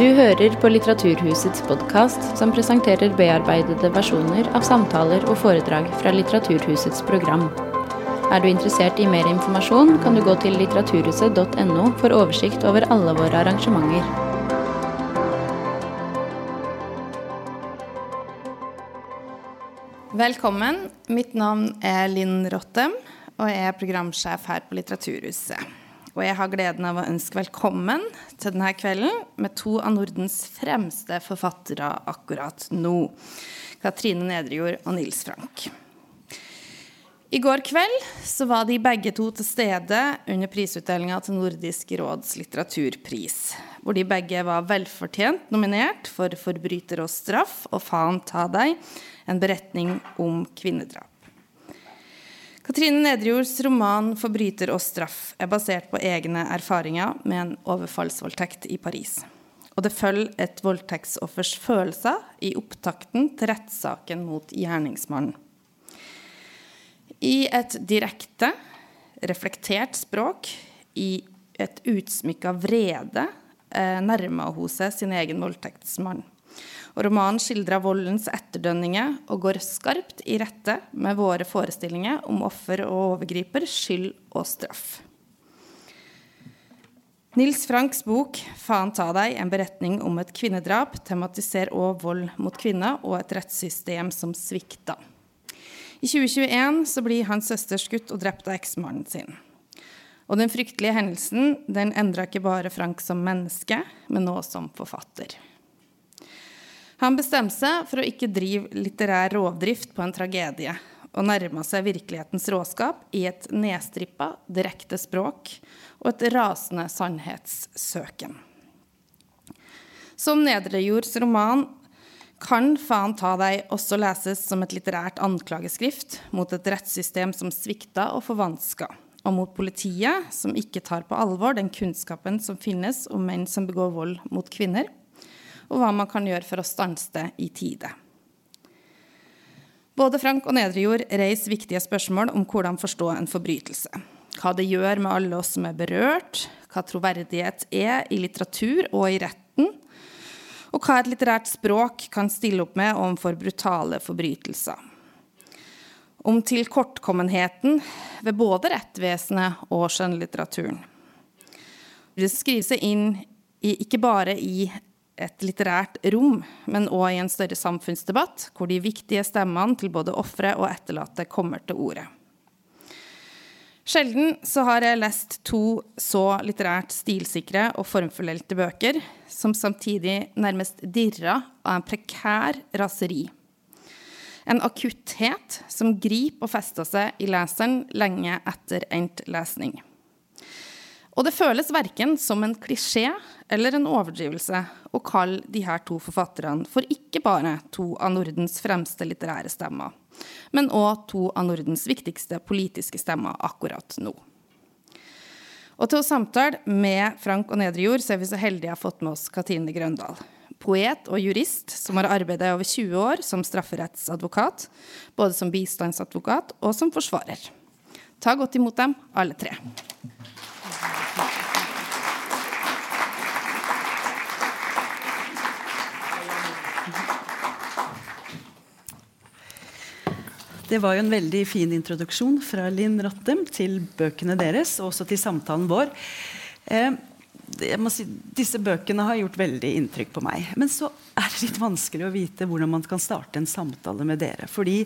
Du hører på Litteraturhusets podkast, som presenterer bearbeidede versjoner av samtaler og foredrag fra Litteraturhusets program. Er du interessert i mer informasjon, kan du gå til litteraturhuset.no for oversikt over alle våre arrangementer. Velkommen. Mitt navn er Linn Rottem, og jeg er programsjef her på Litteraturhuset. Og jeg har gleden av å ønske velkommen til denne kvelden med to av Nordens fremste forfattere akkurat nå. Katrine Nedrejord og Nils Frank. I går kveld så var de begge to til stede under prisutdelinga til Nordisk råds litteraturpris, hvor de begge var velfortjent nominert for 'Forbryter og straff' og 'Faen ta deg', en beretning om kvinnedrap. Katrine Nedrejords roman 'Forbryter og straff' er basert på egne erfaringer med en overfallsvoldtekt i Paris. Og det følger et voldtektsoffers følelser i opptakten til rettssaken mot gjerningsmannen. I et direkte, reflektert språk, i et utsmykka vrede, eh, nærmer hun seg sin egen voldtektsmann. Og romanen skildrer voldens etterdønninger og går skarpt i rette med våre forestillinger om offer og overgriper, skyld og straff. Nils Franks bok 'Faen ta deg', en beretning om et kvinnedrap, tematiserer òg vold mot kvinner og et rettssystem som svikter. I 2021 så blir hans søster skutt og drept av eksmannen sin. Og den fryktelige hendelsen den endra ikke bare Frank som menneske, men nå som forfatter. Han bestemte seg for å ikke drive litterær rovdrift på en tragedie, og nærma seg virkelighetens råskap i et nedstrippa, direkte språk og et rasende sannhetssøken. Som Nedrejords roman kan Faen ta deg også leses som et litterært anklageskrift mot et rettssystem som svikta og forvanska, og mot politiet, som ikke tar på alvor den kunnskapen som finnes om menn som begår vold mot kvinner, og hva man kan gjøre for å stanse det i tide. Både Frank og Nedrejord reiser viktige spørsmål om hvordan forstå en forbrytelse. Hva det gjør med alle oss som er berørt, hva troverdighet er i litteratur og i retten, og hva et litterært språk kan stille opp med overfor brutale forbrytelser. Om tilkortkommenheten ved både rettvesenet og skjønnlitteraturen. Det skriver seg inn i, ikke bare i et litterært rom, men òg i en større samfunnsdebatt, hvor de viktige stemmene til både ofre og etterlatte kommer til orde. Sjelden så har jeg lest to så litterært stilsikre og formfordelte bøker, som samtidig nærmest dirra av en prekær raseri. En akutthet som griper og fester seg i leseren lenge etter endt lesning. Og det føles verken som en klisjé eller en overdrivelse å kalle de her to forfatterne for ikke bare to av Nordens fremste litterære stemmer, men òg to av Nordens viktigste politiske stemmer akkurat nå. Og til å samtale med Frank og Nedrejord så er vi så heldige å ha fått med oss Katine Grøndal. Poet og jurist som har arbeidet i over 20 år som strafferettsadvokat, både som bistandsadvokat og som forsvarer. Ta godt imot dem, alle tre. Det var jo en veldig fin introduksjon fra Linn Rottem til bøkene deres, og også til samtalen vår. Eh, si, disse bøkene har gjort veldig inntrykk på meg. Men så er det litt vanskelig å vite hvordan man kan starte en samtale med dere. Fordi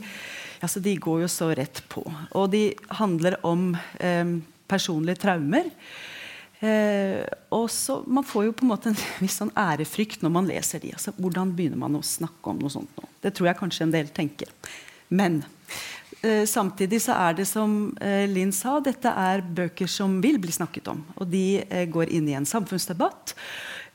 altså, de går jo så rett på. Og de handler om eh, personlige traumer. Eh, og så Man får jo på en måte en viss sånn ærefrykt når man leser de. Altså, hvordan begynner man å snakke om noe sånt nå? Det tror jeg kanskje en del tenker. Men eh, samtidig så er det som eh, Linn sa, dette er bøker som vil bli snakket om. Og de eh, går inn i en samfunnsdebatt.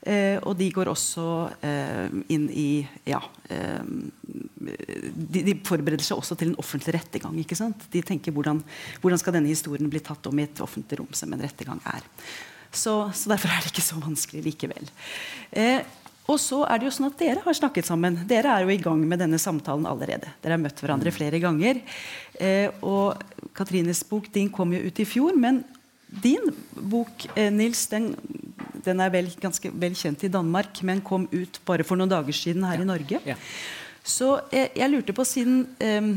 Eh, og de går også eh, inn i ja, eh, de, de, forbereder seg også til en offentlig rettergang. ikke sant? De tenker hvordan, hvordan skal denne historien bli tatt om i et offentlig rom som en rettergang er. Så, så derfor er det ikke så vanskelig likevel. Eh, og så er det jo sånn at Dere har snakket sammen. Dere er jo i gang med denne samtalen allerede. Dere har møtt hverandre flere ganger. Eh, og Katrines bok din kom jo ut i fjor. Men din bok, eh, Nils, den, Den er vel, ganske vel kjent i Danmark, men kom ut bare for noen dager siden her ja. i Norge. Ja. Så jeg, jeg, lurte på, siden um,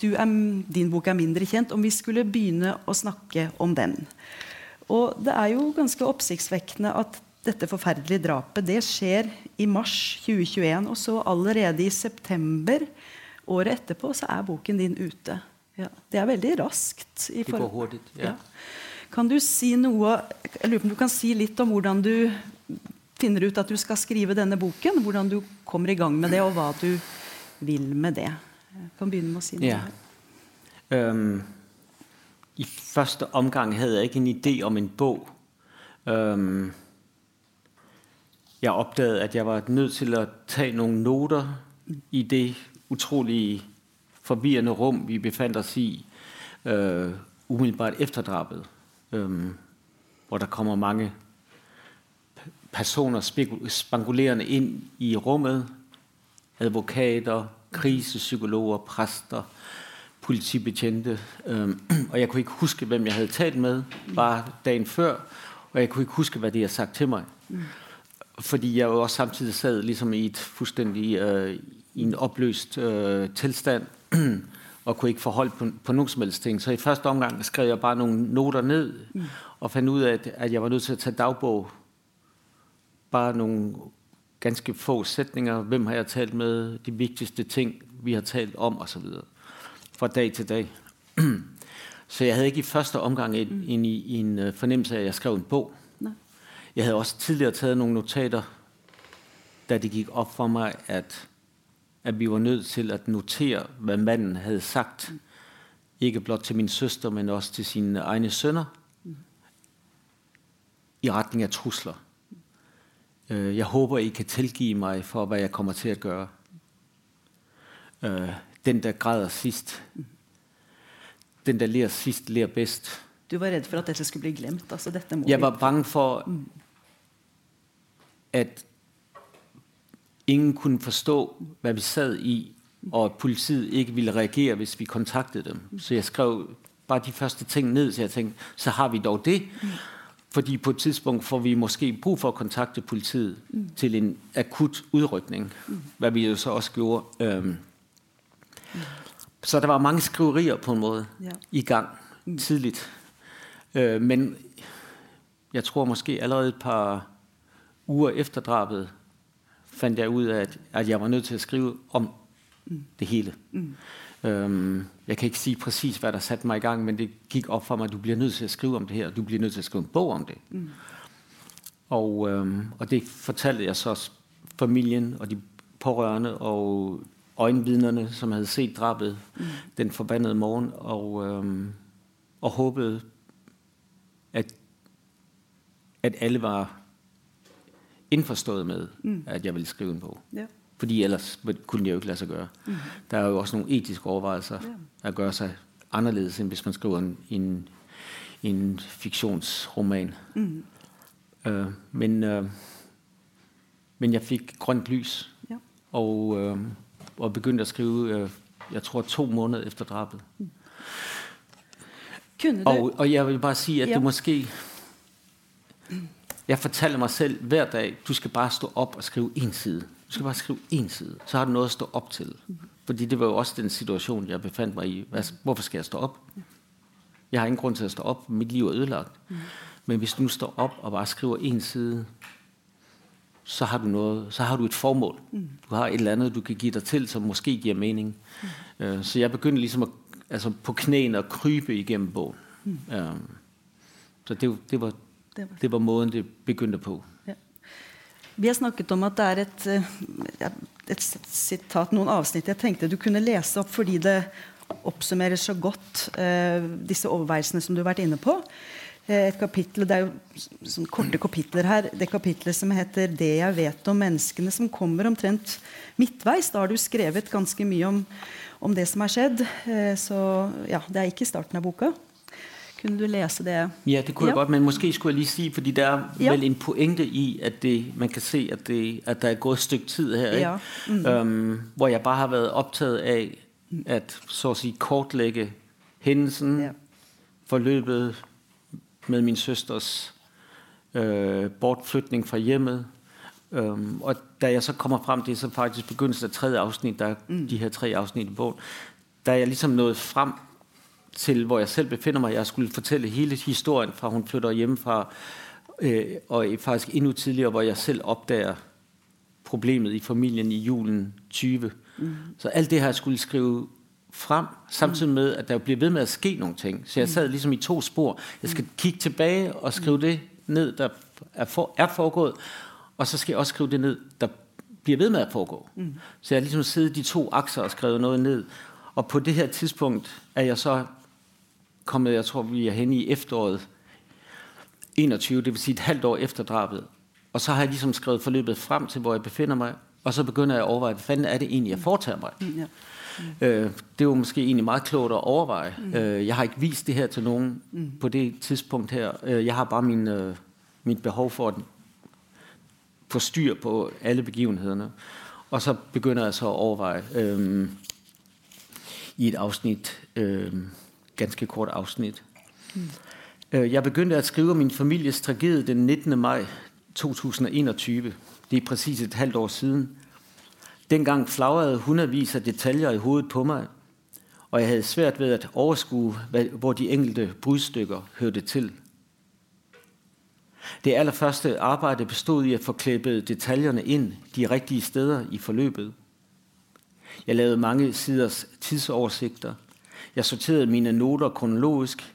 er, din bok er mindre kjent, om vi skulle begynne å snakke om den. Og det er jo ganske oppsiktsvekkende at dette forferdelige drapet det skjer i mars 2021. Og så allerede i september året etterpå så er boken din ute. Ja, det er veldig raskt. det går hurtig. Ja. ja. Kan du si noe jeg lurer på om du kan si litt om hvordan du finner ut at du skal skrive denne boken? Hvordan du kommer i gang med det, og hva du vil med det? Jeg kan begynne med å si noe. Ja. Um, I første omgang hadde jeg ikke en idé om en bok. Um, jeg oppdaget at jeg var nødt til å ta noen noter i det utrolig forvirrende rom vi befant oss i uh, umiddelbart etter drapet. Um, hvor der kommer mange personer spangulerende inn i rummet. Advokater, krisepsykologer, præster, politibetjente. Øhm, og jeg kunne ikke huske hvem jeg hadde talt med bare dagen før. Og jeg kunne ikke huske hva de hadde sagt til meg. Fordi jeg jo også samtidig sad ligesom i et fuldstændig øh, i en opløst øh, tilstand og kunne ikke forholde på, på noen som helst ting. Så i første omgang skrev jeg bare noen noter ned mm. og fant ut at, at jeg var nødt til å ta dagbok. Bare noen ganske få setninger. Hvem har jeg talt med? De viktigste ting vi har talt om, osv. Fra dag til dag. Så jeg hadde ikke i første omgang en, en, en øh, fornemmelse av at jeg skrev en bok. Jeg hadde også tidligere tatt noen notater da det gikk opp for meg at at vi var nødt til å notere hva mannen hadde sagt. Ikke blott til min søster, men også til sine egne sønner. I retning av trusler. Øh, jeg håper I kan tilgi meg for hva jeg kommer til å gjøre. Øh, den der græder sist, den der ler sist, ler best. Du var redd for at dette skulle bli glemt? Altså, jeg var bange for mm. at ingen kunne forstå hva vi sad i, og at politiet ikke ville reagere hvis vi kontaktet dem. Så jeg skrev bare de første ting ned, så jeg tenkte så har vi dog det. Fordi på et tidspunkt får vi måske brug for å kontakte politiet mm. til en akut utrykning. mm. hva vi jo så også gjorde. Um, så der var mange skriverier på en måte ja. i gang mm. tidlig. Uh, men jeg tror måske allerede et par uger efter drabet fant jeg ut av at, at, jeg var nødt til å skrive om det hele. Mm. Øhm, jeg kan ikke sige præcis, hva der satte meg i gang, men det gikk opp for meg at du blir nødt til å skrive om det her. Du blir nødt til å skrive en bok om det. Mm. Og, øhm, og, det fortalte jeg så familien og de pårørende og øjenvidnerne, som hadde sett drabet mm. den forbandede morgen, og, øhm, og håpet at, at alle var innforstået med mm. at jeg ville skrive en bok. Ja. Fordi ellers kunne det jo ikke lade seg gjøre. Mm. Der er jo også noen etiske overvejelser ja. at gjøre seg anderledes, end hvis man skriver en, en, en fiktionsroman. Mm. Øh, men, øh, men jeg fik grønt lys ja. og, øh, og, begyndte å skrive jeg tror to måneder efter drabet. Mm. Og, og, jeg vil bare sige, at ja. det måske jeg fortalte meg selv hver dag du skal bare stå opp og skrive én side. Du skal bare skrive én side. Så har du noe å stå opp til. Fordi det var jo også den situasjonen jeg befant meg i. Hvorfor skal jeg stå opp? Jeg har ingen grunn til å stå opp. Mitt liv er ødelagt. Men hvis du står opp og bare skriver én side, så har, du noe, så har du et formål. Du har et eller annet du kan gi deg til som måske gir mening. Øh, så jeg begynte liksom å, altså på knærne å krype igjennom boken. Så det, det var det var, det var måten det begynte på. Ja. Vi har snakket om at det er et, eh, et, sitat, noen avsnitt jeg tenkte du kunne lese opp fordi det oppsummerer så godt eh, disse overveielsene som du har vært inne på. Eh, et kapittel, Det er jo sånn korte kapitler her. Det kapitlet som heter 'Det jeg vet om menneskene', som kommer omtrent midtveis. Da har du skrevet ganske mye om, om det som har skjedd. Eh, så ja, det er ikke starten av boka. Kunne du lese det? Ja, det kunne ja. jeg godt, men måske skulle jeg lige sige, fordi der er ja. vel en pointe i, at det, man kan se, at, det, at der er gået et stykke tid her, ja. mm. Um, hvor jeg bare har været optaget af at så at sige kortlægge hændelsen, ja. forløbet med min søsters øh, bortflytning fra hjemmet. Um, og da jeg så kommer frem, det er så faktisk begyndelsen af tredje afsnit, der er mm. de her tre afsnit i bogen, da jeg ligesom nået frem til, hvor jeg selv befinder meg. Jeg skulle fortelle hele historien fra hun flytter hjemmefra, øh, og faktisk endnu tidligere, hvor jeg selv oppdager problemet i familien i julen 20. Mm. Så alt det her skulle skrive frem, samtidig med, at der blir ved med at ske noen ting. Så jeg sad liksom i to spor. Jeg skal kigge tilbake og skrive det ned, der er, for, er foregået, og så skal jeg også skrive det ned, der bliver ved med at foregå. Mm. Så jeg har ligesom siddet de to akser og skrevet noget ned. Og på det her tidspunkt er jeg så kommet, jeg tror vi er henne i efteråret 21, det vil sige et halvt år efter drabet. Og så har jeg ligesom skrevet forløbet frem til, hvor jeg befinder mig, og så begynder jeg at overveje, hvad fanden er det egentlig, jeg foretager mig? Mm, ja. Mm. Øh, det var måske egentlig meget klogt at overveje. Mm. Øh, jeg har ikke vist det her til nogen mm. på det tidspunkt her. Øh, jeg har bare min, øh, mit behov for at få styr på alle begivenhederne. Og så begynder jeg så at overveje i et afsnit, ganske kort afsnit. Øh, jeg begyndte å skrive min families tragedie den 19. maj 2021. Det er præcis et halvt år siden. Dengang flagrede hundrevis av detaljer i hovedet på meg, og jeg hadde svært ved å overskue, hvor de enkelte brudstykker hørte til. Det allerførste arbeidet bestod i å få klippet detaljerne inn de riktige steder i forløbet. Jeg lavede mange siders tidsoversigter. Jeg sorterede mine noter kronologisk.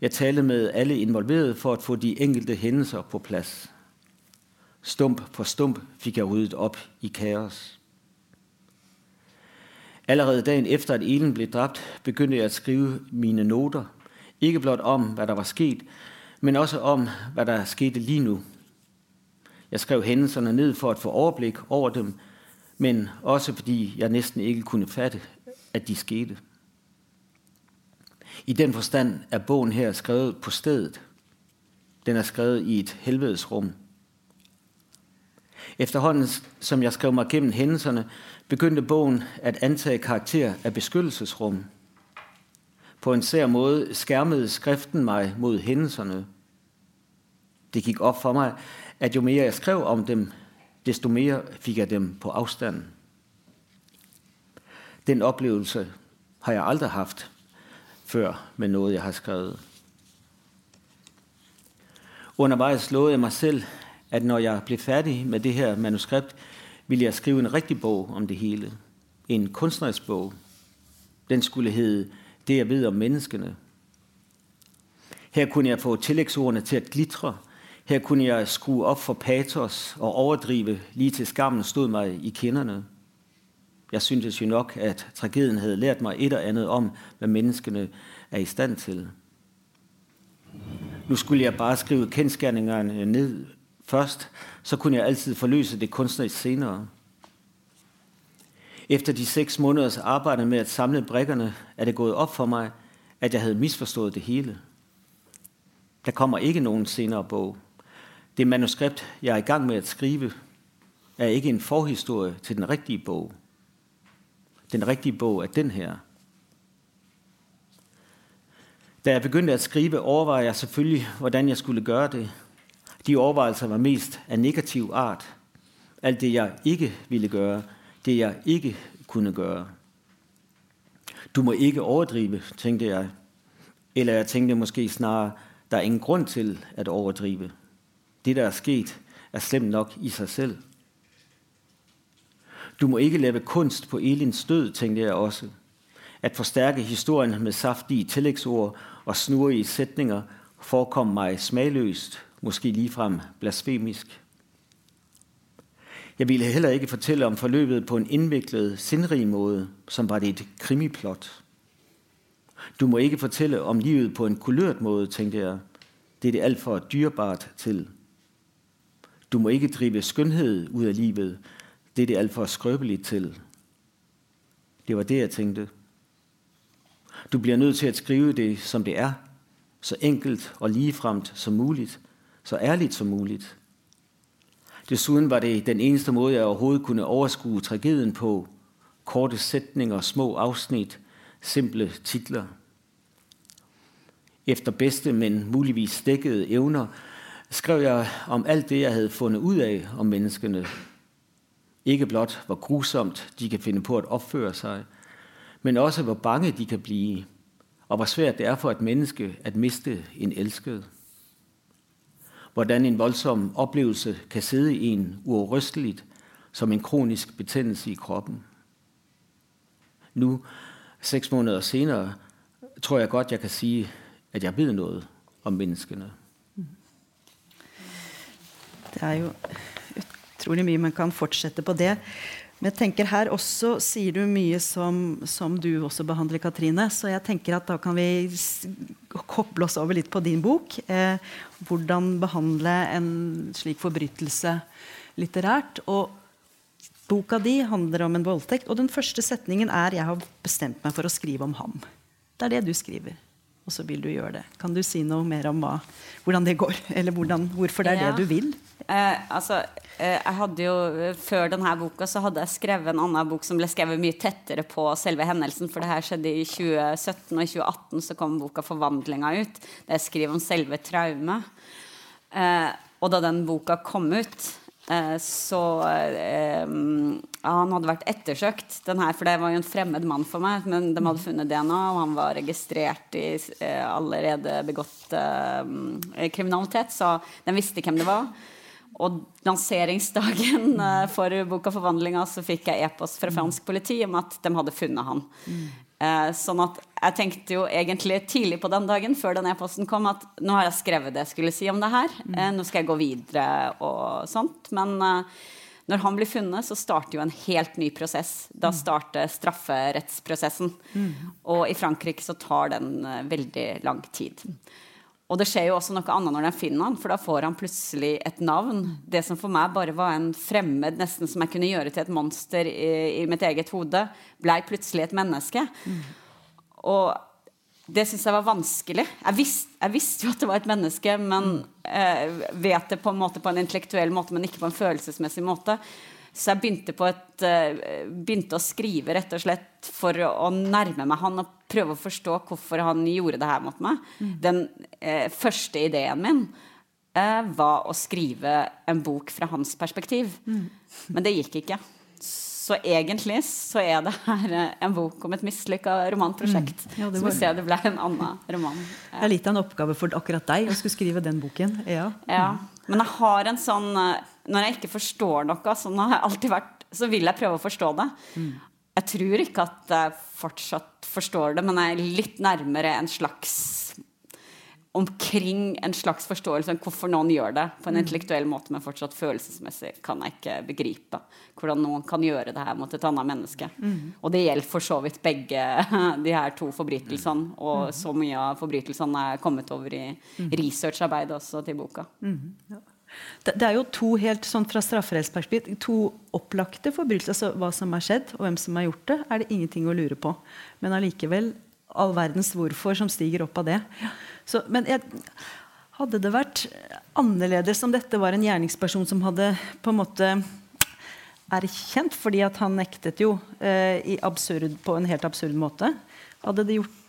Jeg talte med alle involverede for at få de enkelte hendelser på plads. Stump for stump fikk jeg ryddet opp i kaos. Allerede dagen efter, at Elen ble dræbt, begyndte jeg å skrive mine noter. Ikke blot om, hva der var sket, men også om, hva der skete lige nu. Jeg skrev hendelserne ned for å få overblikk over dem, men også fordi jeg nesten ikke kunne fatte, at de skete. I den forstand er bogen her skrevet på stedet. Den er skrevet i et helvedesrum. Efterhånden, som jeg skrev mig gennem hændelserne, begyndte bogen at antage karakter af beskyttelsesrum. På en sær måde skærmede skriften mig mod hændelserne. Det gik op for mig, at jo mere jeg skrev om dem, desto mere fik jeg dem på avstand. Den oplevelse har jeg aldrig haft før med noget, jeg har skrevet. Undervejs lovede jeg mig selv, at når jeg blev færdig med det her manuskript, ville jeg skrive en rigtig bog om det hele. En kunstnerisk bog. Den skulle hedde Det jeg ved om menneskene. Her kunne jeg få tillægsordene til at glitre. Her kunne jeg skrue op for patos og overdrive lige til skammen stod mig i kinderne. Jeg syntes jo nok, at tragedien hadde lært meg et og annet om, hva menneskene er i stand til. Nå skulle jeg bare skrive kjensgjerningene ned først, så kunne jeg alltid forløse det kunstnerisk senere. Efter de seks måneders arbeid med å samle brikkene er det gået opp for meg at jeg hadde misforstået det hele. Der kommer ikke noen senere bok. Det manuskript, jeg er i gang med å skrive, er ikke en forhistorie til den riktige bog. Den rigtige bog er den her. Da jeg begyndte at skrive, overvejede jeg selvfølgelig, hvordan jeg skulle gøre det. De overvejelser var mest af negativ art. Alt det, jeg ikke ville gøre, det jeg ikke kunne gøre. Du må ikke overdrive, tænkte jeg. Eller jeg tænkte måske snarere, der er ingen grund til at overdrive. Det, der er sket, er slemt nok i sig selv. Du må ikke lave kunst på Elins død, tenkte jeg også. At forstærke historien med saftige tilleggsord og snurrige sætninger forekom meg smagløst, måske ligefrem blasfemisk. Jeg ville heller ikke fortelle om forløbet på en innviklet, sindrig måte, som var det et krimiplot. Du må ikke fortelle om livet på en kulørt måte, tenkte jeg. Det er det alt for dyrebart til. Du må ikke drive skønhed ut av livet. Det er det alt for skrøbeligt til. Det var det, jeg tænkte. Du blir nødt til å skrive det, som det er, så enkelt og ligefremt som mulig. så ærlig som mulig. Desuden var det den eneste måte jeg overhovedet kunne overskue tragedien på. Korte sætninger, små avsnitt, simple titler. Efter beste, men muligvis dekkede evner, skrev jeg om alt det, jeg hadde funnet ut av om menneskene. Ikke blot, hvor grusomt de kan finne på at oppføre seg, men også, hvor bange de kan bli, og hvor svært det er for et menneske at miste en elsket. Hvordan en voldsom oplevelse kan sidde i en uavrystelig som en kronisk betændelse i kroppen. Nu, seks måneder senere, tror jeg godt, jeg kan sige, at jeg ved noe om menneskene. Det er jo utrolig mye man kan fortsette på det. Men jeg tenker her også sier du mye som, som, du også behandler, Katrine. Så jeg tenker at da kan vi koble oss over litt på din bok. Eh, hvordan behandle en slik forbrytelse litterært. Og boka di handler om en voldtekt. Og den første setningen er 'Jeg har bestemt meg for å skrive om ham'. Det er det du skriver. Og så vil du gjøre det. Kan du si noe mer om hva, hvordan det går? Eller hvordan, hvorfor det er ja. det du vil? Eh, altså, eh, jeg hadde jo, Før denne boka så hadde jeg skrevet en annen bok som ble skrevet mye tettere på selve hendelsen. For det her skjedde i 2017, og i 2018 så kom boka 'Forvandlinga' ut. Der jeg skriver om selve traumet. Eh, og da den boka kom ut, eh, så eh, Han hadde vært ettersøkt, den her, for det var jo en fremmed mann for meg. Men de hadde funnet DNA, og han var registrert i eh, allerede begått kriminalitet. Så de visste hvem det var. Og lanseringsdagen eh, for boka 'Forvandlinga' så fikk jeg e-post fra fransk politi om at de hadde funnet han. Mm. Eh, sånn at jeg tenkte jo egentlig tidlig på den dagen, før den e-posten kom, at nå har jeg skrevet det jeg skulle si om det her. Mm. Eh, nå skal jeg gå videre og sånt. Men eh, når han blir funnet, så starter jo en helt ny prosess. Da mm. starter strafferettsprosessen. Mm. Og i Frankrike så tar den veldig lang tid. Og det skjer jo også noe annet når de finner han, for da får han plutselig et navn. Det som for meg bare var en fremmed, nesten som jeg kunne gjøre til et monster i, i mitt eget hode, blei plutselig et menneske. Mm. Og det syns jeg var vanskelig. Jeg, visst, jeg, visste jo at det var et menneske, men mm. eh, vet det på en måte på en intellektuell måte, men ikke på en følelsesmessig måte. Så jeg begynte, et, uh, begynte, å skrive rett og slett for å nærme meg han og prøve å forstå hvorfor han gjorde det her mot meg. Mm. Den eh, første ideen min eh, var å skrive en bok fra hans perspektiv. Mm. Men det gikk ikke. Så egentlig så er det her en bok om et mislykka romanprosjekt. Mm. Ja, det, så vi ser det ble en annen roman. Det er litt av en oppgave for akkurat deg å skulle skrive den boken. Ja. ja. Men jeg har en sånn Når jeg ikke forstår noe, sånn har jeg alltid vært, så vil jeg prøve å forstå det. Mm. Jeg tror ikke at jeg fortsatt forstår det, men jeg er litt nærmere en slags omkring en slags forståelse om hvorfor noen gjør det på en mm. intellektuell måte, men fortsatt følelsesmessig kan jeg ikke begripe hvordan noen kan gjøre det her mot et annet menneske. Mm. Og det gjelder for så vidt begge de her to forbrytelsene, og mm. så mye av forbrytelsene er kommet over i mm. researcharbeidet også til boka. Mm. Ja. Det, er jo to helt sånn fra strafferettsperspektiv to opplagte forbrytelser. Altså hva som har skjedd, og hvem som har gjort det, er det ingenting å lure på. Men allikevel all verdens hvorfor som stiger opp av det. Så, men jeg, hadde det vært annerledes om dette var en gjerningsperson som hadde på en måte erkjent, fordi at han nektet jo eh, absurd, på en helt absurd måte. Hadde det gjort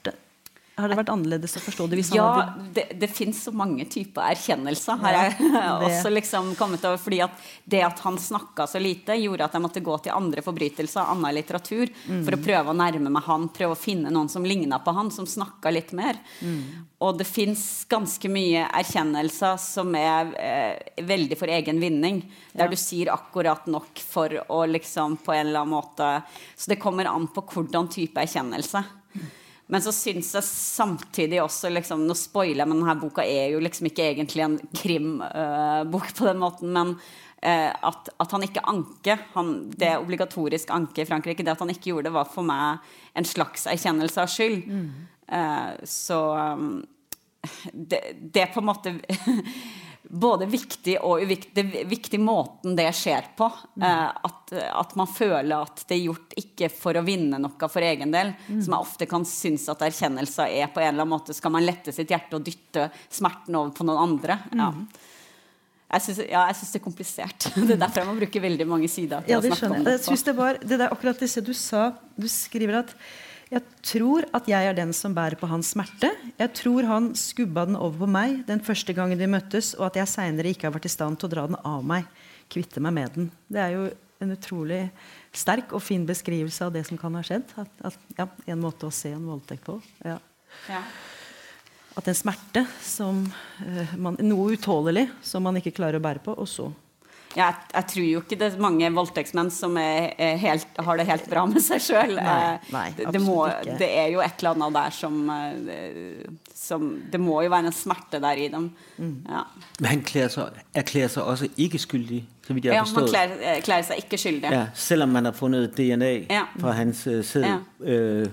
har det vært annerledes å forstå det? ja, hadde... det, det fins så mange typer erkjennelser. har jeg ja, også liksom kommet over, fordi at Det at han snakka så lite, gjorde at jeg måtte gå til andre forbrytelser, annen litteratur, mm. for å prøve å nærme meg han, prøve å finne noen som ligna på han, som snakka litt mer. Mm. Og det fins ganske mye erkjennelser som er eh, veldig for egen vinning. Der ja. du sier akkurat nok for å liksom på en eller annen måte Så det kommer an på hvordan type erkjennelse. Mm. Men så syns jeg samtidig også liksom, Nå spoiler jeg, men denne boka er jo liksom ikke egentlig en krimbok uh, på den måten. Men uh, at, at, han ikke anker han, Det obligatorisk anke i Frankrike, det at han ikke gjorde det, var for meg en slags erkjennelse av skyld. Mm. Uh, så um, det, det på en måte både viktig og uviktig. Viktig måten det skjer på. Mm. Eh, at, at, man føler at det er gjort ikke for å vinne noe for egen del. Mm. Som jeg ofte kan synes at erkjennelser er på en eller annen måte. Skal man lette sitt hjerte og dytte smerten over på noen andre? Mm. Ja. Jeg syns, ja, det er komplisert. Det er derfor jeg må bruke veldig mange sider. ja, det skjønner jeg. Jeg synes det var det der, akkurat disse du sa Du skriver at Jeg tror at jeg er den som bærer på hans smerte. Jeg tror han skubba den over på meg den første gangen vi møttes, og at jeg seinere ikke har vært i stand til å dra den av meg. Kvitte meg med den. Det er jo en utrolig sterk og fin beskrivelse av det som kan ha skjedd. At, at, ja, en måte å se en voldtekt på. Ja. Ja. At en smerte som eh, man, Noe utålelig som man ikke klarer å bære på, og så jeg, jeg tror jo ikke det er mange voldtektsmenn som er, er helt, har det helt bra med seg sjøl. Nei, det, det, det er jo et eller annet der som, eh, som Det må jo være en smerte der i dem. Mm. Ja, Men han klæder seg, erklærer seg også ikke skyldig, så vidt jeg ja har Man forstået. kler, eh, kler seg ikke skyldig. Ja, selvom man har funnet DNA Ja. fra hans uh, sæd. Ja. Øh,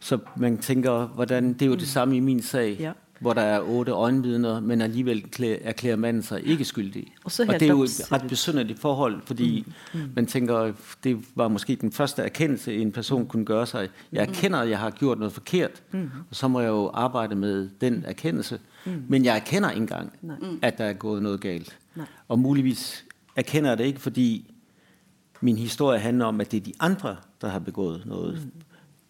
så man tænker, hvordan, det er jo det samme i min sag, Ja. Hvor der er otte øjenvidner, men alligevel erklærer manden seg ikke skyldig. Og helt det er jo et ret besynderlig forhold, fordi man tænker, det var måske den første erkendelse, en person kunne gøre sig. Jeg erkender, at jeg har gjort noget forkert, og så må jeg jo arbejde med den erkendelse. Men jeg erkender ikke engang, at der er gået noget galt. Nej. Og muligvis erkender jeg det ikke, fordi min historie handler om, at det er de andre, der har begået noget.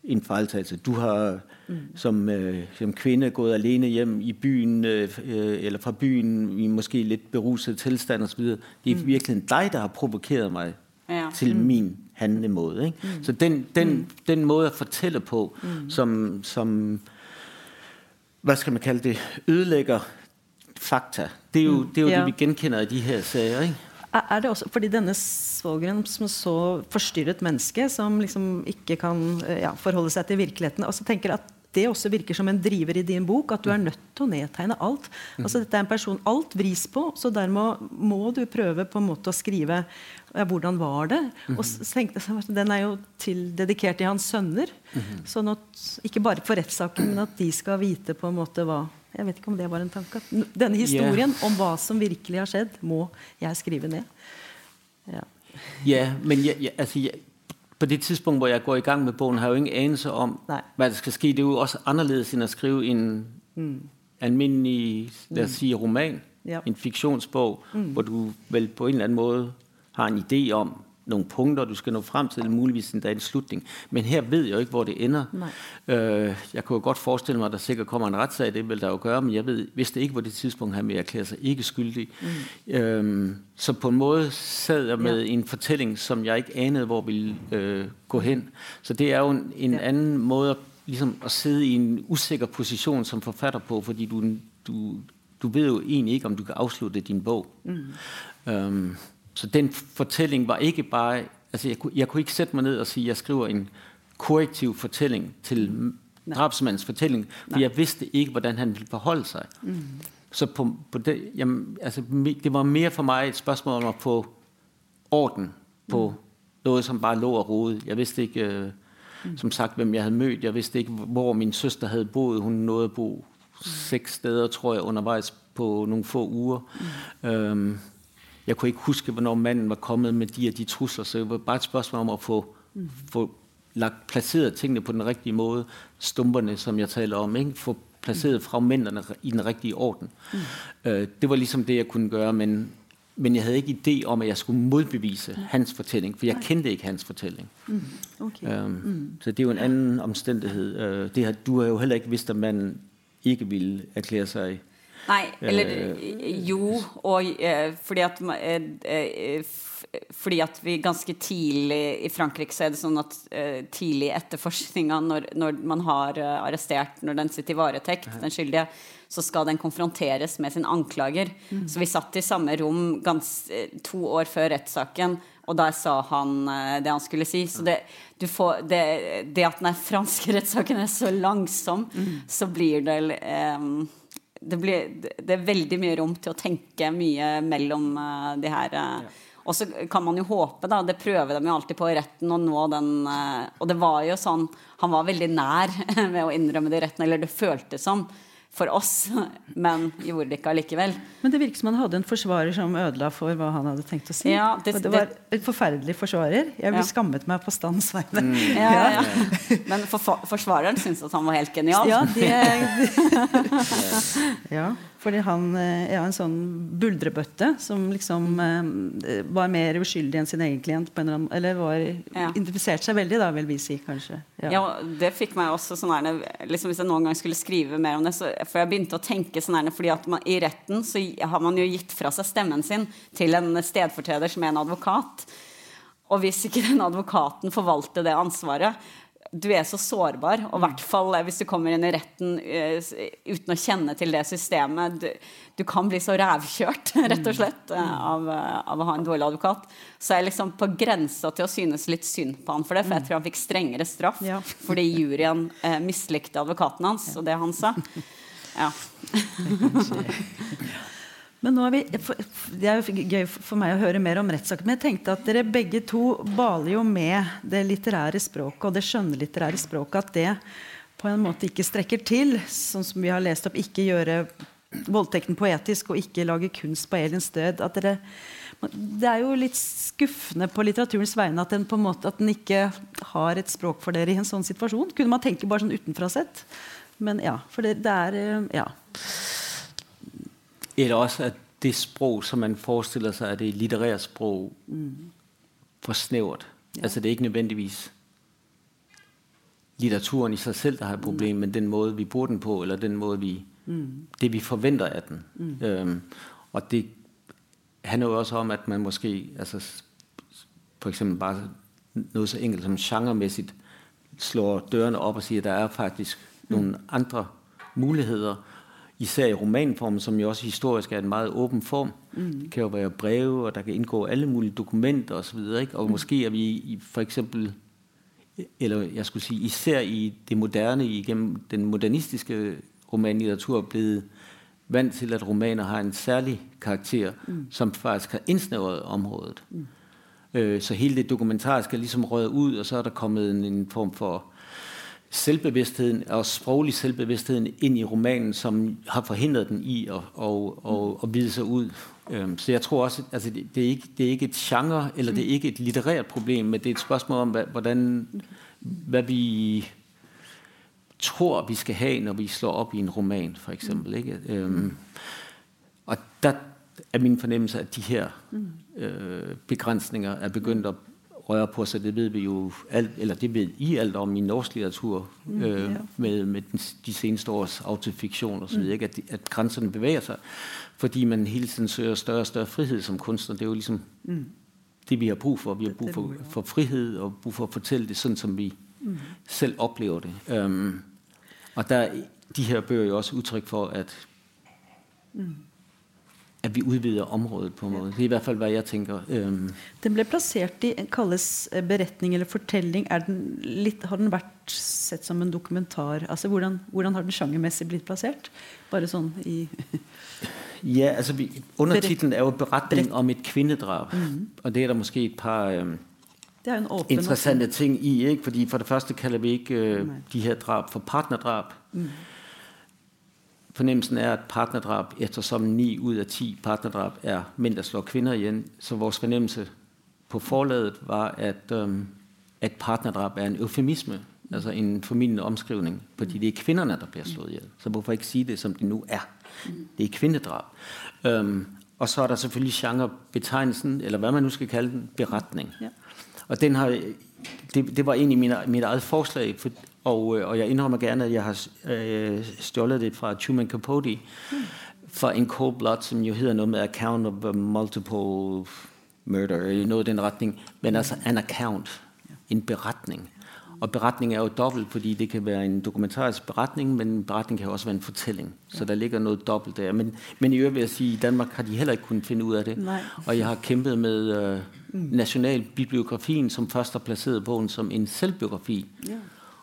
Mm. En fejltagelse. Du har mm. som, øh, som kvinde gået alene hjem i byen, øh, øh, eller fra byen, i måske lidt beruset tilstand osv. Det er mm. virkelig dig, der har provokeret mig Ja. til min handlemåde. Ikke? Mm. Så den, den, mm. den måde at fortælle på, mm. som, som, hvad skal man kalde det, ødelægger fakta. Det er jo, det, er jo Ja. det, vi genkender i de her sager. Ikke? Er er det også fordi denne svogeren som så forstyrret menneske, som liksom ikke kan eh, ja, forholde seg til virkeligheten og så tenker at det også virker som en driver i din bok, at du er nødt til å nedtegne alt. Altså Dette er en person alt vris på, så dermed må du prøve på en måte å skrive ja, hvordan var det? Og så tenkte jeg, Den er jo til, dedikert til hans sønner. Sånn at, ikke bare for rettssaken, men at de skal vite på en måte hva Jeg vet ikke om det var en tanke. Denne historien om hva som virkelig har skjedd, må jeg skrive ned. Ja. yeah, men jeg, jeg, altså jeg, på det tidspunkt, hvor jeg går i gang med bogen, har jeg jo ingen anelse om, Nei. hva som skal skje. Det er jo også annerledes enn å skrive en mm. alminnelig lad os sige, roman. Ja. En fiksjonsbok, mm. hvor du vel på en eller annen måte har en idé om nogle punkter, du skal nå frem til, muligvis endda en slutning. Men her ved jeg jo ikke, hvor det ender. Øh, jeg kunne jo godt forestille mig, at der sikkert kommer en retssag, det vil der jo gøre, men jeg ved, vidste ikke, hvor det tidspunkt han ville erklære sig ikke skyldig. Mm. Øhm, så på en måde sad jeg med Ja. en fortælling, som jeg ikke anede, hvor ville øh, gå hen. Så det er jo en, en Ja. anden måde at, ligesom at sidde i en usikker position som forfatter på, fordi du, du, du ved jo egentlig ikke, om du kan afslutte din bog. Mm. Øhm, så den fortælling var ikke bare... Altså jeg, kunne, jeg kunne ikke sætte mig ned og sige, at jeg skriver en korrektiv fortælling til drabsmandens fortælling, for jeg vidste ikke, hvordan han ville forholde sig. Mm. Så på, på det, jamen, altså, det var mere for mig et spørgsmål om at få orden på mm. noget, som bare lå og rode. Jeg vidste ikke, øh, mm. som sagt, hvem jeg havde mødt. Jeg vidste ikke, hvor min søster havde boet. Hun nåede at bo seks steder, tror jeg, undervejs på nogle få uger. Mm. Øhm, jeg kunne ikke huske, hvornår manden var kommet med de og de trusler, så det var bare et spørgsmål om å få, mm. få lagt placeret tingene på den rigtige måde. Stumperne, som jeg taler om, ikke? få placeret fragmenterne i den rigtige orden. Mm. Øh, det var liksom det, jeg kunne gøre, men, men jeg hadde ikke idé om, at jeg skulle modbevise hans fortælling, for jeg kendte ikke hans fortælling. Mm. Okay. Øhm, mm. Så det er jo en anden omstændighed. Øh, det her, du har jo heller ikke vidst, at manden ikke ville erklære sig Nei, eller Eh, jo, og eh, fordi at eh, fordi at vi ganske tidlig i Frankrike så er det sånn at eh, tidlig i etterforskninga, når, når man har eh, arrestert, når den sitter i varetekt, den skyldige, så skal den konfronteres med sin anklager. Så vi satt i samme rom gans, to år før rettssaken, og der sa han det han skulle si. Så det, du får, det, det at den franske rettssaken er så langsom, så blir det eh, det, blir, det er veldig mye rom til å tenke mye mellom uh, de her eh, Og så kan man jo håpe, da, det prøver de jo alltid på i retten, å nå den uh, Og det var jo sånn Han var veldig nær ved å innrømme det i retten, eller det føltes som for oss, men gjorde det ikke allikevel. Men det virker som han hadde en forsvarer som ødela for hva han hadde tenkt å si. Ja, det- og det var en forferdelig forsvarer. Jeg Ja. skammet meg på stands vegne. Ja, ja, ja. Men for, forsvareren syntes at han var helt genial. Ja, det, ja. Fordi han er ja, en sånn buldrebøtte som liksom eh, var mer uskyldig enn sin egen klient. På en eller, annen, eller var, Ja. identifiserte seg veldig, da, vil vi si, kanskje. Ja. det fikk meg også sånn liksom Hvis jeg noen gang skulle skrive mer om det, så, for jeg begynte å tenke sånn her, fordi at man, I retten så har man jo gitt fra seg stemmen sin til en stedfortreder som er en advokat. Og hvis ikke den advokaten forvalter det ansvaret Du er så sårbar, og i hvert fall hvis du kommer inn i retten eh, uten å kjenne til det systemet. Du, du kan bli så rævkjørt, rett og slett, eh, av, eh, av å ha en dårlig advokat. Så jeg er liksom på grensa til å synes litt synd på han for det, for jeg tror han fikk strengere straff Ja. fordi juryen eh, mislikte advokaten hans og det han sa. Ja. Men nå er vi, Det er jo gøy for meg å høre mer om rettssaken. Men jeg tenkte at dere begge to baler jo med det litterære språket og det skjønnlitterære språket. At det på en måte ikke strekker til. Sånn som vi har lest opp. Ikke gjøre voldtekten poetisk og ikke lage kunst på Elins død. At dere, det er jo litt skuffende på litteraturens vegne at den, på en måte, at den ikke har et språk for dere i en sånn situasjon. Kunne man tenke bare sånn utenfra sett. Men ja, for det, det er eh, ja. Eller også at det sprog, som man forestiller sig, er det litterære sprog, for snævert. Ja. Altså det er ikke nødvendigvis litteraturen i sig selv, der har et problem, men den måde, vi bruger den på, eller den måde, vi, det vi forventer af den. Øhm, og det handler jo også om, at man måske, altså for eksempel bare noget så enkelt som genremæssigt, slår dørene op og siger, at der er faktisk nogle andre muligheder, især i romanformen, som jo også historisk er en meget åben form. Mm. Det kan jo være breve, og der kan indgå alle mulige dokumenter osv. Og, Og mm. måske er vi i, for eksempel, eller jeg skulle sige, især i det moderne, igennem den modernistiske romanlitteratur, blevet vant til, at romaner har en særlig karakter, mm. som faktisk har indsnævret området. Mm. Øh, så hele det dokumentariske er ligesom røget ud, og så er der kommet en, en form for selvbevidstheden og sproglig selvbevidstheden inn i romanen, som har forhindret den i å, å, å, å vide seg ut. Um, Så jeg tror også, altså det, det, er ikke, det er ikke et genre, eller det er ikke et litterært problem, men det er et spørsmål om, hvordan, hva vi tror, vi skal ha når vi slår opp i en roman, for eksempel. Og der er min fornemmelse, at de her øh, begrænsninger er begyndt at røre på sig. Det ved vi jo alt, eller det ved I alt om i norsk litteratur, øh, ja. med, med den, de seneste års autofiktion ikke? At, at grænserne bevæger sig, fordi man hele tiden søger større og større frihed som kunstner. Det er jo ligesom det, vi har brug for. Vi har brug for, for frihed og brug for at fortælle det sådan, som vi selv oplever det. Um, og der er de her bøger jo også udtryk for, at at vi udvider området på en måte. Det er i hvert fall hva jeg tenker. Um, Den ble plassert i kalles eh, beretning eller fortelling. Er den litt, har den vært sett som en dokumentar? Altså, hvordan, hvordan har den sjangermessig blitt plassert? Bare sånn i ja, altså Undertittelen er jo beretning om et kvindedrab, og det er der måske et par um, Det er en åpen interessante ting i, ikke? Fordi for det første kalder vi ikke uh, de her drap for partnerdrap. partnerdrab. Fornemmelsen er, at partnerdrab, ettersom 9 ut av 10 partnerdrab er menn der slår kvinner igjen, så vores fornemmelse på forlaget var, at, um, at partnerdrab er en eufemisme, altså en formidlende omskrivning, fordi det er kvinderne, der slått slået hjel. Så hvorfor ikke sige det, som det nu er? Det er kvinnedrap. Um, og så er der selvfølgelig genrebetegnelsen, eller hva man nu skal kalde den, beretning. Ja. Og den har, det, det var egentlig mitt mit eget forslag, for, og, øh, og jeg innrømmer gerne, at jeg har øh, stjålet det fra Truman Capote, fra en Cold Blood, som jo hedder noe med Account of Multiple Murder, noget i den retning, men altså an account, en beretning. Og beretning er jo dobbelt, fordi det kan være en dokumentarisk beretning, men en beretning kan også være en fortelling. Så der ligger noe dobbelt der. Men, men i øvrigt vil jeg at i Danmark har de heller ikke kunnet finne ut av det. Nei. Og jeg har kæmpet med øh, Nationalbibliografien, som først har placeret bogen som en selvbiografi. Ja.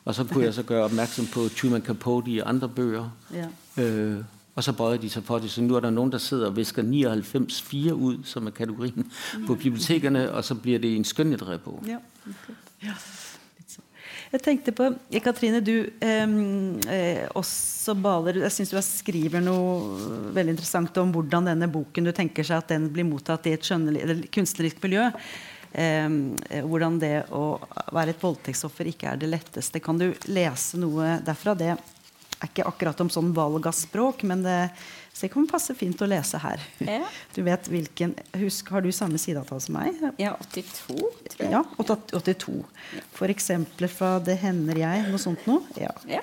Og så kunne jeg så gøre opmærksom på Truman Capote og andre bøger. Ja. Øh, og så bøjede de sig for det. Så nu er der nogen, der sidder og visker 99-4 ud, som er kategorien på bibliotekerne, og så bliver det en skønlitterær Ja, okay. ja. Jeg tenkte på, Katrine, du eh, også baler Jeg syns du skriver noe veldig interessant om hvordan denne boken du tenker seg at den blir mottatt i et kunstnerisk miljø. Em, eh, hvordan det å være et voldtektsoffer ikke er det letteste. Kan du lese noe derfra? Det er ikke akkurat om sånn valg av språk, men det Så det kan passe fint å lese her. Ja. Du vet hvilken, husk, Har du samme sideavtale som meg? Ja, 82, tror jeg. Ja, 82. For eksempler fra 'Det hender jeg', noe sånt noe? Ja. Ja.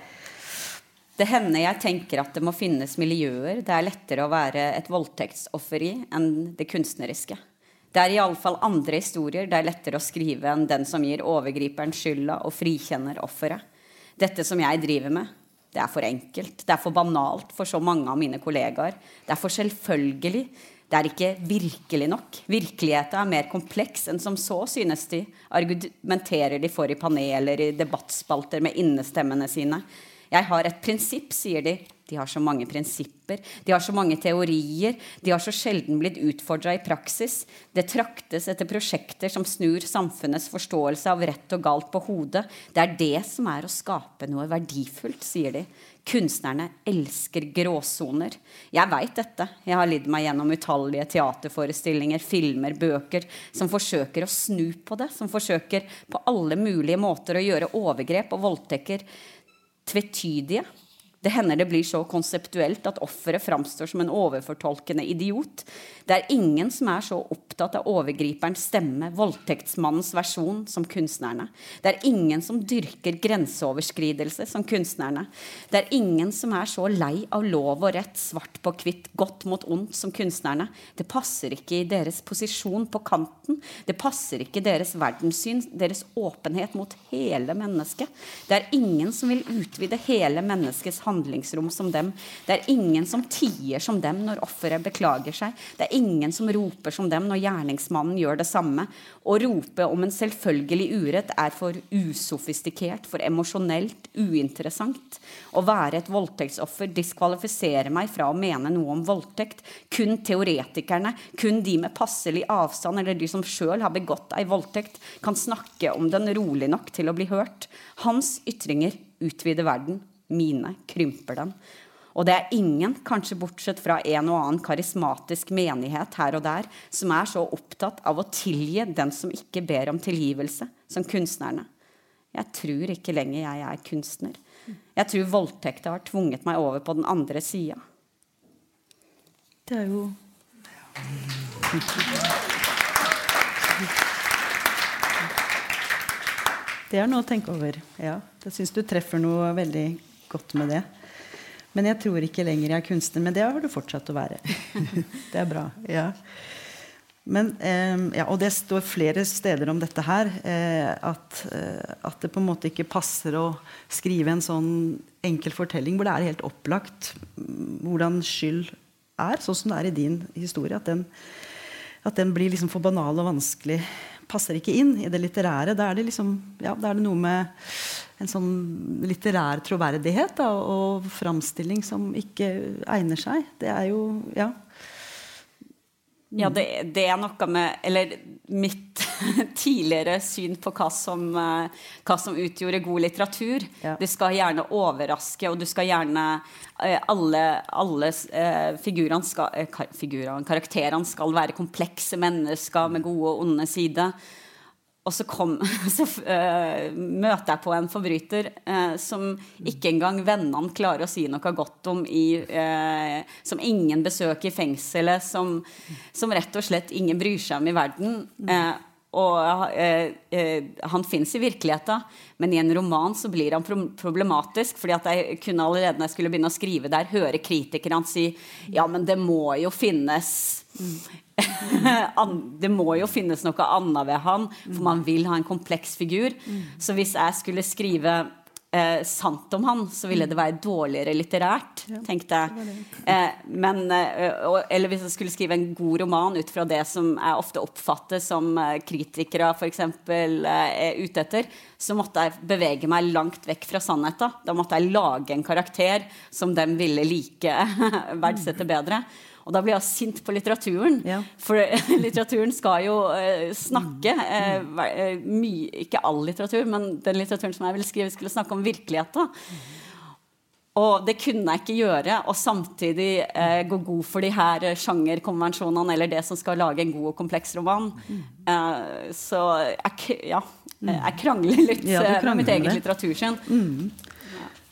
Det hender jeg tenker at det må finnes miljøer det er lettere å være et voldtektsoffer i enn det kunstneriske. Det er iallfall andre historier det er lettere å skrive enn den som gir overgriperen skylda og frikjenner offeret. Dette som jeg driver med, det er for enkelt. Det er for banalt for så mange av mine kollegaer. Det er for selvfølgelig. Det er ikke virkelig nok. Virkeligheten er mer kompleks enn som så, synes de. Argumenterer de for i paneler, i debattspalter med innestemmene sine. Jeg har et prinsipp, sier de. De har så mange prinsipper. De har så mange teorier. De har så sjelden blitt utfordra i praksis. Det traktes etter prosjekter som snur samfunnets forståelse av rett og galt på hodet. Det er det som er å skape noe verdifullt, sier de. Kunstnerne elsker gråsoner. Jeg veit dette. Jeg har lidd meg gjennom utallige teaterforestillinger, filmer, bøker som forsøker å snu på det. Som forsøker på alle mulige måter å gjøre overgrep og voldtekter tvetydige. Det hender det blir så konseptuelt at offeret framstår som en overfortolkende idiot. Det er ingen som er så opptatt av overgriperens stemme, voldtektsmannens versjon, som kunstnerne. Det er ingen som dyrker grenseoverskridelse som kunstnerne. Det er ingen som er så lei av lov og rett, svart på hvitt, godt mot ondt som kunstnerne. Det passer ikke i deres posisjon på kanten. Det passer ikke i deres verdenssyn, deres åpenhet mot hele mennesket. Det er ingen som vil utvide hele menneskets handlingsrom som dem. Det er ingen som tier som dem når offeret beklager seg. Det er ingen som roper som dem når gjerningsmannen gjør det samme. Å rope om en selvfølgelig urett er for usofistikert, for emosjonelt uinteressant. Å være et voldtektsoffer diskvalifiserer meg fra å mene noe om voldtekt. Kun teoretikerne, kun de med passelig avstand eller de som sjøl har begått ei voldtekt, kan snakke om den rolig nok til å bli hørt. Hans ytringer utvider verden. Mine krymper den. Og det er ingen, kanskje bortsett fra en og annen karismatisk menighet her og der, som er så opptatt av å tilgi den som ikke ber om tilgivelse, som kunstnerne. Jeg tror ikke lenger jeg er kunstner. Jeg tror voldtekta har tvunget meg over på den andre sida. Det er jo Det er noe å tenke over. Ja, jeg syns du treffer noe veldig godt med det. Men jeg tror ikke lenger jeg er kunstner. Men det har du fortsatt å være. det er bra. ja. Men, eh, ja, og det står flere steder om dette her. Eh, at, eh, at, det på en måte ikke passer å skrive en sånn enkel fortelling hvor det er helt opplagt hvordan skyld er, sånn som det er i din historie. At den, at den blir liksom for banal og vanskelig. Passer ikke inn i det litterære. Da er det, liksom, ja, da er det noe med en sånn litterær troverdighet da, og framstilling som ikke egner seg. Det er jo Ja. Ja, det, det, er noe med Eller mitt tidligere syn på hva som, eh, hva som utgjorde god litteratur. Ja. Du skal gjerne overraske, og du skal gjerne eh, Alle, alle eh, figurene skal, figurene, karakterene skal være komplekse mennesker med gode og onde sider. Og så, kom, så uh, møter jeg på en forbryter uh, som ikke engang vennene klarer å si noe godt om, i, uh, som ingen besøker i fengselet, som, som, rett og slett ingen bryr seg om i verden. og han fins i virkeligheten, men i en roman så blir han pro problematisk. fordi at jeg kunne allerede når jeg skulle begynne å skrive der, høre kritikerne si ja, men det må jo finnes det må jo finnes noe annet ved han, for man vil ha en kompleks figur. Så hvis jeg skulle skrive eh, sant om han, så ville det være dårligere litterært, tenkte jeg. Eh, men, eh, eller hvis jeg skulle skrive en god roman ut fra det som jeg ofte oppfatter som eh, kritikere f.eks. eksempel er ute etter, så måtte jeg bevege meg langt vekk fra sannheten. Da måtte jeg lage en karakter som de ville like, verdsette bedre. Og da blir jeg sint på litteraturen. Ja. For litteraturen skal jo uh, snakke. Uh, mye, ikke all litteratur, men den litteraturen som jeg ville skrive, skulle snakke om virkeligheten. Og det kunne jeg ikke gjøre, og samtidig eh, gå god for de her sjangerkonvensjonene eller det som skal lage en god og kompleks roman. Eh, så jeg, ja, jeg krangler litt ja, krangler med mitt eget litteratursyn. Mm.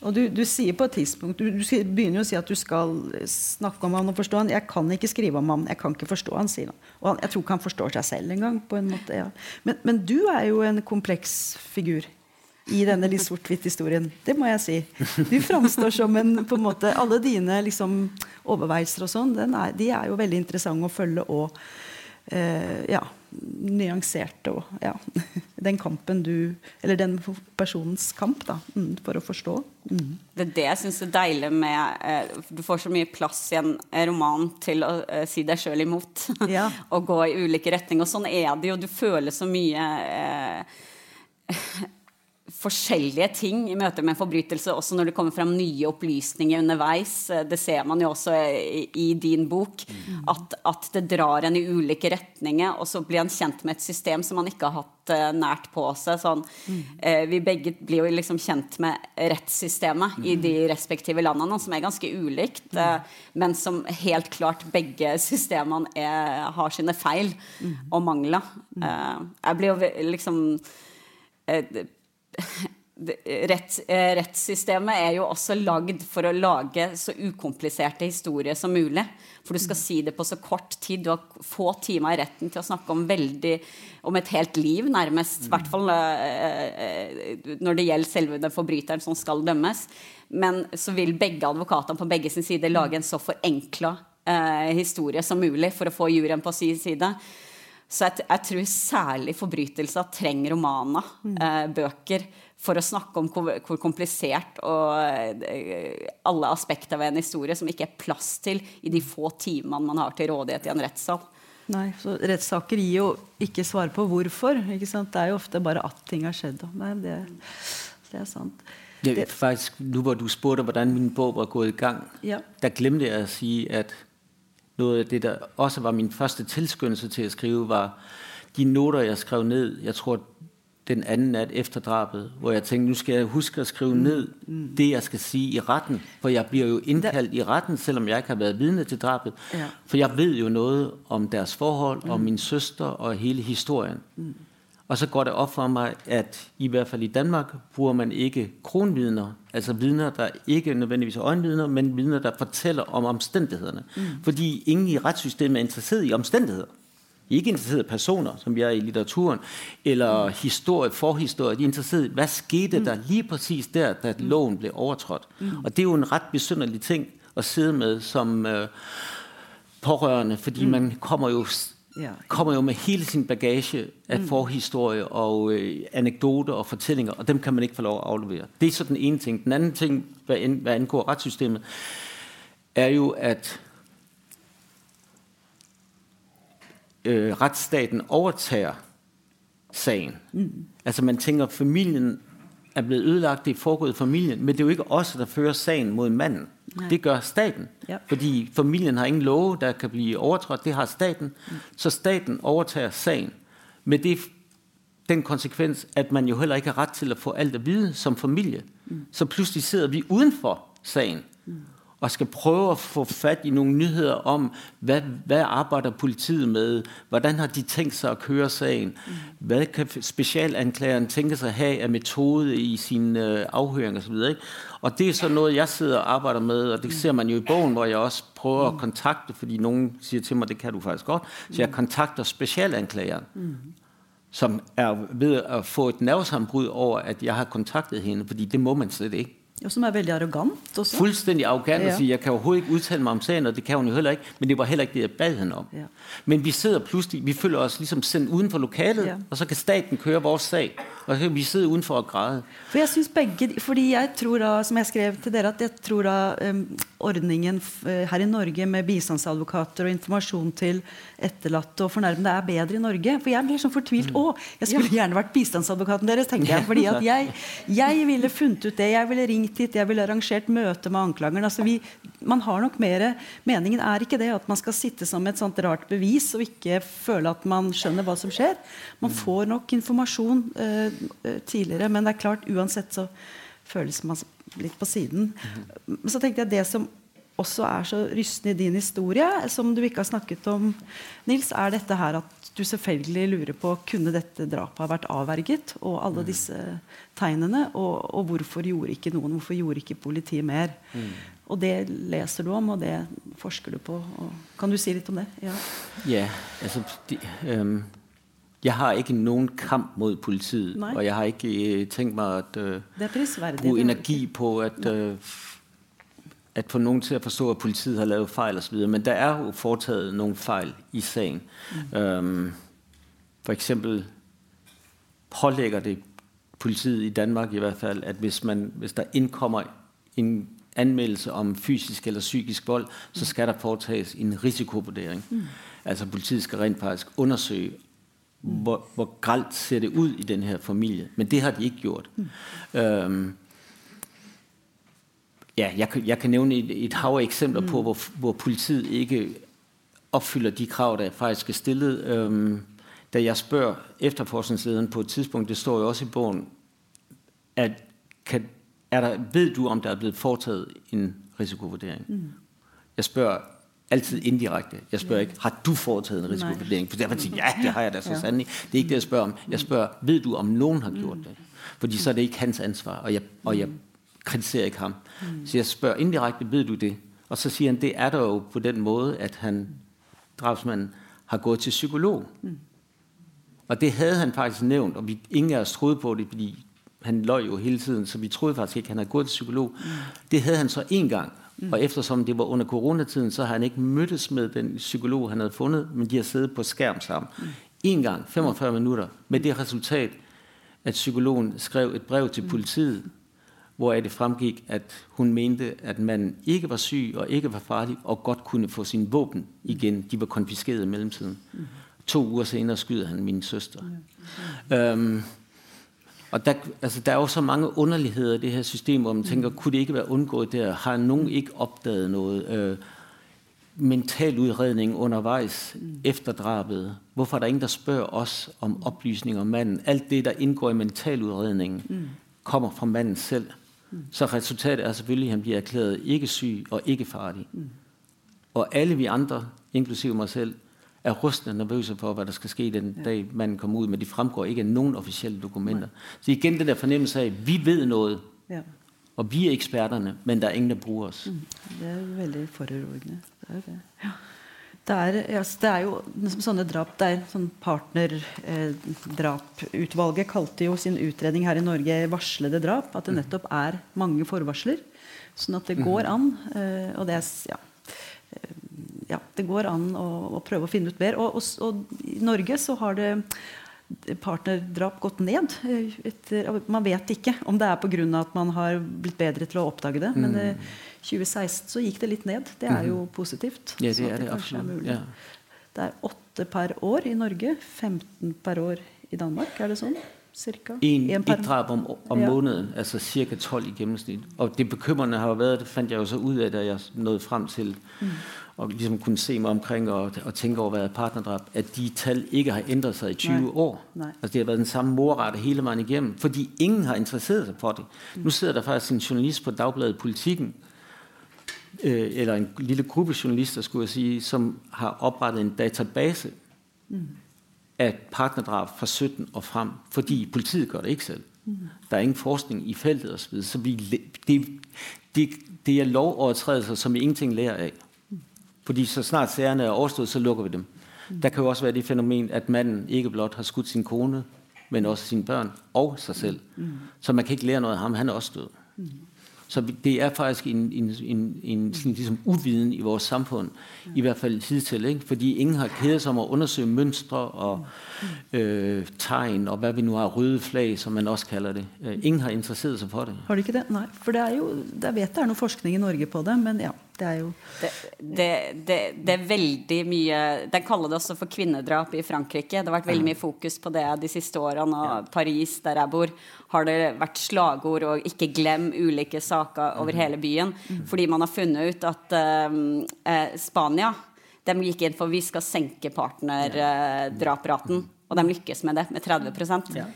Og du, du, sier på et tidspunkt du, du, begynner jo å si at du skal snakke om han og forstå han. 'Jeg kan ikke skrive om han, jeg kan ikke forstå han', sier han. Og han, jeg tror ikke han forstår seg selv engang. en måte, ja. men, men, du er jo en kompleks figur i denne litt sort-hvitt-historien. Det må jeg si. Du framstår som en på en måte, Alle dine liksom, overveielser og sånn, de er jo veldig interessante å følge og eh, ja, nyanserte. Og, ja, den kampen du Eller den personens kamp da, mm, for å forstå. Mm. Det er det jeg syns er deilig med eh, Du får så mye plass i en roman til å eh, si deg sjøl imot. Ja. og gå i ulike retninger. Og sånn er det jo. Du føler så mye eh, forskjellige ting i møte med forbrytelse, også når det kommer frem nye opplysninger underveis. Det ser man jo også i, din bok. At, at, det drar en i ulike retninger, og så blir en kjent med et system som man ikke har hatt uh, nært på seg. Sånn, uh, vi begge blir jo liksom kjent med rettssystemet i de respektive landene, som er ganske ulikt, men som helt klart begge systemene er, har sine feil og mangler. jeg blir jo liksom Rett, eh, rettssystemet er jo også lagd for å lage så ukompliserte historier som mulig. For du skal si det på så kort tid. Du har få timer i retten til å snakke om, veldig, om et helt liv, nærmest. I hvert fall eh, eh, når det gjelder selve den forbryteren som skal dømmes. Men så vil begge advokatene på begge sin side lage en så forenkla eh, historie som mulig for å få juryen på sin side. Så jeg, jeg, tror særlig forbrytelser trenger romaner, mm. eh, bøker, for å snakke om hvor, hvor komplisert og eh, alle aspekter ved en historie som ikke er plass til i de få timene man har til rådighet i en rettssal. Nei, så Rettssaker gir jo ikke svar på hvorfor. ikke sant? Det er jo ofte bare at ting har skjedd. Nei, det, det er sant. Det, faktisk, Nå hvor du spurte hvordan min bok var gått i gang, ja. da glemte jeg å si at noget af det, der også var min første tilskyndelse til at skrive, var de noter, jeg skrev ned. Jeg tror, den anden nat efter drabet, hvor jeg tænkte, nu skal jeg huske at skrive ned mm. det, jeg skal sige i retten. For jeg bliver jo indkaldt i retten, selvom jeg ikke har været vidne til drabet. Ja. For jeg ved jo noget om deres forhold, mm. om min søster og hele historien. Mm. Og så går det op for mig, at i hvert fald i Danmark bruger man ikke kronvidner, altså vidner, der ikke nødvendigvis er øjenvidner, men vidner, der fortæller om omstændighederne. Mm. Fordi ingen i retssystemet er interesseret i omstændigheder. De er ikke interesseret i personer, som vi er i litteraturen, eller mm. historie, forhistorie. De er interesseret i, hvad skete mm. der lige præcis der, da mm. loven blev overtrådt. Mm. Og det er jo en ret besynderlig ting at sidde med som øh, pårørende, fordi mm. man kommer jo. Kommer jo med hele sin bagage af mm. forhistorie og øh, anekdoter og fortællinger, og dem kan man ikke få lov at aflevere. Det er så den ene ting. Den anden ting, hvad, an, hvad angår retssystemet, er jo, at øh, retsstaten overtager sagen. Mm. Altså man tænker, familien er blevet ødelagt, det er foregået i familien, men det er jo ikke os, der fører sagen mod manden. Nej. Det gør staten, ja. fordi familien har ingen love, der kan blive overtrådt. Det har staten, mm. så staten overtager sagen. Med det, den konsekvens, at man jo heller ikke har ret til at få alt at vide som familie. Mm. Så pludselig sidder vi uden for sagen. Mm og skal prøve at få fat i nogle nyheder om, hvad, hvad arbejder politiet med, hvordan har de tænkt sig at køre sagen, hvad kan specialanklageren tænke sig at have af metode i sin øh, afhøring osv. Ikke? Og det er så noget, jeg sidder og arbejder med, og det ser man jo i bogen, hvor jeg også prøver at kontakte, fordi nogen siger til mig, det kan du faktisk godt, så jeg kontakter specialanklageren. Som er ved at få et nervesambrud over, at jeg har kontaktet hende, fordi det må man slet ikke. Og som er veldig arrogant også. Fullstendig arrogant og sier jeg kan overhovedet ikke uttale meg om saken', og det kan hun jo heller ikke, men det var heller ikke det, jeg bad henne om. Ja. Men vi sitter plutselig, vi føler oss liksom sendt utenfor lokalet, ja. og så kan staten køre vår sak. og så vi sidde udenfor og græde. For jeg synes begge, fordi jeg tror da, som jeg skrev til dere, at jeg tror da um, ordningen her i Norge med bistandsadvokater og informasjon til etterlatte og fornærmede er bedre i Norge. For jeg blir sånn fortvilt. Mm. Å, jeg skulle gjerne vært bistandsadvokaten deres, tenker jeg. fordi at jeg, jeg ville funnet ut det. Jeg ville ringt hit, jeg ville arrangert møte med anklageren. Altså vi, man har nok mer, Meningen er ikke det at man skal sitte som et sånt rart bevis og ikke føle at man skjønner hva som skjer. Man får nok informasjon uh, tidligere, men det er klart uansett så føles man litt på siden. Mm. så tenkte jeg det som også er så rystende i din historie, som du ikke har snakket om, Nils, er dette her at du selvfølgelig lurer på kunne dette drapet ha vært avverget, og alle disse tegnene, og, og hvorfor gjorde ikke noen, hvorfor gjorde ikke politiet mer? Mm. Og det leser du om, og det forsker du på. kan du si litt om det? Ja, ja altså de, um jeg har ikke noen kamp mot politiet, Nei. og jeg har ikke tenkt meg å uh, bruke energi på at uh, at få nogen til at forstå, at politiet har lavet fejl osv., men der er jo foretaget nogle fejl i sagen. Mm. Øhm, for eksempel pålægger det politiet i Danmark i hvert fald, at hvis, man, hvis der indkommer en anmeldelse om fysisk eller psykisk vold, så skal der foretages en risikovurdering. Mm. Altså politiet skal rent faktisk undersøge, hvor, hvor gralt ser det ud i den her familie. Men det har de ikke gjort. Mm. Øhm, Ja, jeg, jeg kan nævne et, et hav af eksempler mm. på, hvor, hvor politiet ikke opfylder de krav, der faktisk er stillet. Øhm, da jeg spørger efterforskningslederen på et tidspunkt, det står jo også i bogen, at kan, er der, ved du, om der er blevet foretaget en risikovurdering? Mm. Jeg spørger altid indirekte. Jeg spørger ikke, har du foretaget en risikovurdering? For derfor siger ja, det har jeg da så sandelig. Det er ikke det, jeg spørger om. Jeg spørger, ved du, om nogen har gjort det? Fordi så er det ikke hans ansvar, og jeg, og jeg kritiserer ikke ham. Mm. Så jeg spørger indirekte, ved du det? Og så sier han, det er der jo på den måte at han, drapsmannen har gått til psykolog. Mm. Og det havde han faktisk nævnt, og vi, ingen av oss trodde på det, fordi han løg jo hele tiden, så vi trodde faktisk ikke, han hadde gått til psykolog. Det havde han så en gang, og eftersom det var under coronatiden, så har han ikke møttes med den psykolog, han hadde fundet, men de har siddet på skærm sammen. Mm. En gang, 45 minutter, med det resultat, at psykologen skrev et brev til politiet, hvoraf det fremgik, at hun mente, at man ikke var syg og ikke var farlig, og godt kunne få sine våben igen. De var konfiskeret i mellemtiden. To uger senere skyder han min søster. Um, og der, altså, der er jo så mange underligheder i det her system, hvor man tænker, kunne det ikke være undgået der? Har nogen ikke opdaget noget? Uh, mental udredning undervejs efter drabet. Hvorfor er der ingen, der spørger os om oplysninger om manden? Alt det, der indgår i mentaludredningen, mm. kommer fra manden selv. Mm. Så resultatet er selvfølgelig, at han bliver erklæret ikke syg og ikke farlig. Mm. Og alle vi andre, inklusive mig selv, er rystende nervøse for, hvad der skal ske den ja. dag, manden kommer ud, men det fremgår ikke af nogen officielle dokumenter. Nej. Så igen den der fornemmelse af, at vi ved noget, ja. og vi er eksperterne, men der er ingen, der bruger os. Mm. Det er veldig foruroligende. Det er det. Ja. Det er, altså, det er, jo sånne drap det er sånn Partnerdraputvalget eh, kalte jo sin utredning her i Norge 'varslede drap'. At det mm. nettopp er mange forvarsler. Sånn at det mm. går an. Eh, og det er ja, eh, ja, det går an å, å, prøve å finne ut mer. Og, og, og, i Norge så har det partnerdrap gått ned. Eh, etter, man vet ikke om det er pga. at man har blitt bedre til å oppdage det. Men det, 2016 så gikk det litt ned. Det er jo mhm. positivt. Ja, det er det, absolutt. Ja. Det er åtte per år i Norge. 15 per år i Danmark. Er det sånn? Cirka. En, en per... et drap om, om ja. måneden, altså ca. 12 i gjennomsnitt. Og det bekymrende har vært, det fant jeg jo så ut av da jeg nådde frem til mm og kunne se meg omkring og, og tenke over, hvad er partnerdrap, at de tall ikke har ændret seg i 20 Nei. år. Nei. Altså det har vært den samme morrette hele veien igjennom. fordi ingen har interessert seg for det. Mm. Nå sitter der faktisk en journalist på Dagbladet Politikken, øh, eller en lille gruppe journalister, skulle jeg sige, som har oprettet en database mm. af partnerdrab fra 17 og frem, fordi politiet gør det ikke selv. Mm. Der er ingen forskning i feltet osv., så vi, det, det, det er lovovertrædelser, som vi ingenting lærer af. Fordi så snart sagerne er overstået, så lukker vi dem. Der kan jo også være det fænomen, at manden ikke blot har skudt sin kone, men også sine børn og sig selv. Mm. Så man kan ikke lære noget af ham, han er også død. Mm. Så det er faktisk en, en, en, en ligesom uviden i vores samfund, i hvert fald hidtil, ikke? fordi ingen har kædet sig om at undersøge mønstre og øh, tegn, og hvad vi nu har, røde flag, som man også kalder det. Øh, ingen har interesseret sig for det. Har de ikke det? Nej, for det er jo, jeg vet det er noe forskning i Norge på det, men ja, det er jo... Det, det, det, det er veldig mye, de kaller det også for kvinnedrap i Frankrike. Det har vært veldig mye fokus på det de siste årene, og Paris, der jeg bor, har det vært slagord og ikke glem ulike saker over hele byen, fordi man har funnet ut at eh, Spania de gikk inn for vi skal senke partnerdrapraten. Og de lykkes med det, med 30 ja.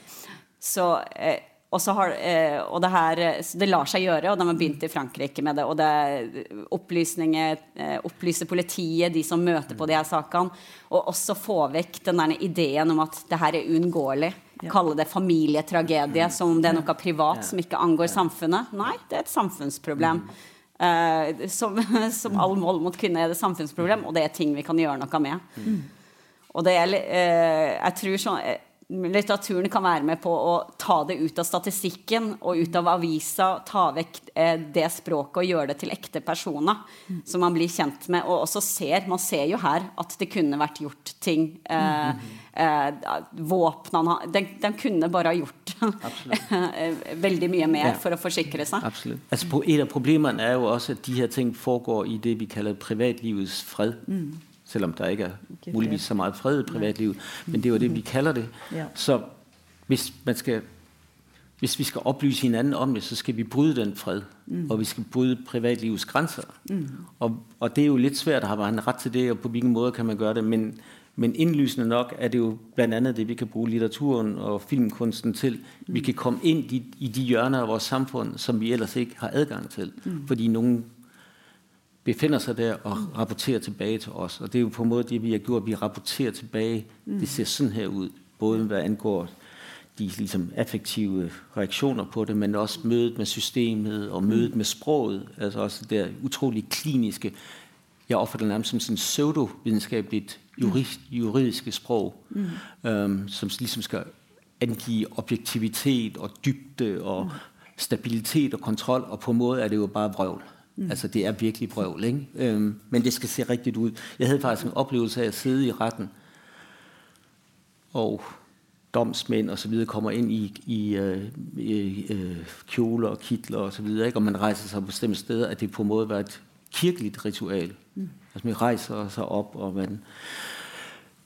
Så, eh, og, så har, eh, og det, her, det lar seg gjøre, og de har begynt i Frankrike med det. Og det er opplysninger, eh, opplyser politiet, de som møter på de her sakene. Og også få vekk den der ideen om at det her er uunngåelig. Ja. Kalle det familietragedie, som om det er noe privat som ikke angår samfunnet. Nei, det er et samfunnsproblem. Uh, som, som all mål mot kvinner er det samfunnsproblem, og det er ting vi kan gjøre noe med. Mm. Og det er, uh, jeg tror sånn litteraturen kan være med på å ta det ut av statistikken og ut av avisa, ta vekk eh, det språket og gjøre det til ekte personer mm. som man blir kjent med. Og også ser, man ser jo her at det kunne vært gjort ting. Eh, eh, våpnene de, de, kunne bare ha gjort veldig mye mer ja. for å forsikre seg. Absolutt. Altså, et av problemene er jo også at de her ting foregår i det vi kaller privatlivets fred. Mm selvom der ikke er muligvis så mye fred i privatlivet. Men det er jo det, vi kaller det. Så hvis, man skal, hvis vi skal opplyse hinanden om det, så skal vi bryde den fred. Mm. Og vi skal bryde privatlivets grenser. Mm. Og, og det er jo litt svært, har man rett til det, og på hvilken måte kan man gjøre det. Men, men indlysende nok er det jo bl.a. det, vi kan bruke litteraturen og filmkunsten til. Vi kan komme inn i, i de hjørner av vårt samfunn som vi ellers ikke har adgang til. Mm. Fordi noen befinder seg der og rapporterer tilbake til oss. Og det er jo på en måte det, vi har gjort. Vi rapporterer tilbage. Mm. Det ser sånn her ut. Både hva angår de liksom, affektive reaktioner på det, men også mødet med systemet og mødet med sproget. Altså også det utrolig kliniske, jeg opfatter det nærmest som sådan pseudovidenskabeligt jurist, juridiske sprog, mm. øhm, som ligesom skal angive objektivitet og dybde og stabilitet og kontrol, og på en måde er det jo bare vrøvl. Mm. Altså det er virkelig brøvl, ikke? Øhm, men det skal se rigtigt ud. Jeg havde faktisk en oplevelse af at sidde i retten, og domsmænd og så videre kommer ind i, i, øh, i øh, kjoler og kitler og så videre, ikke? og man rejser sig på bestemte steder, at det på en måde var et kirkeligt ritual. Mm. Altså man rejser sig op, og man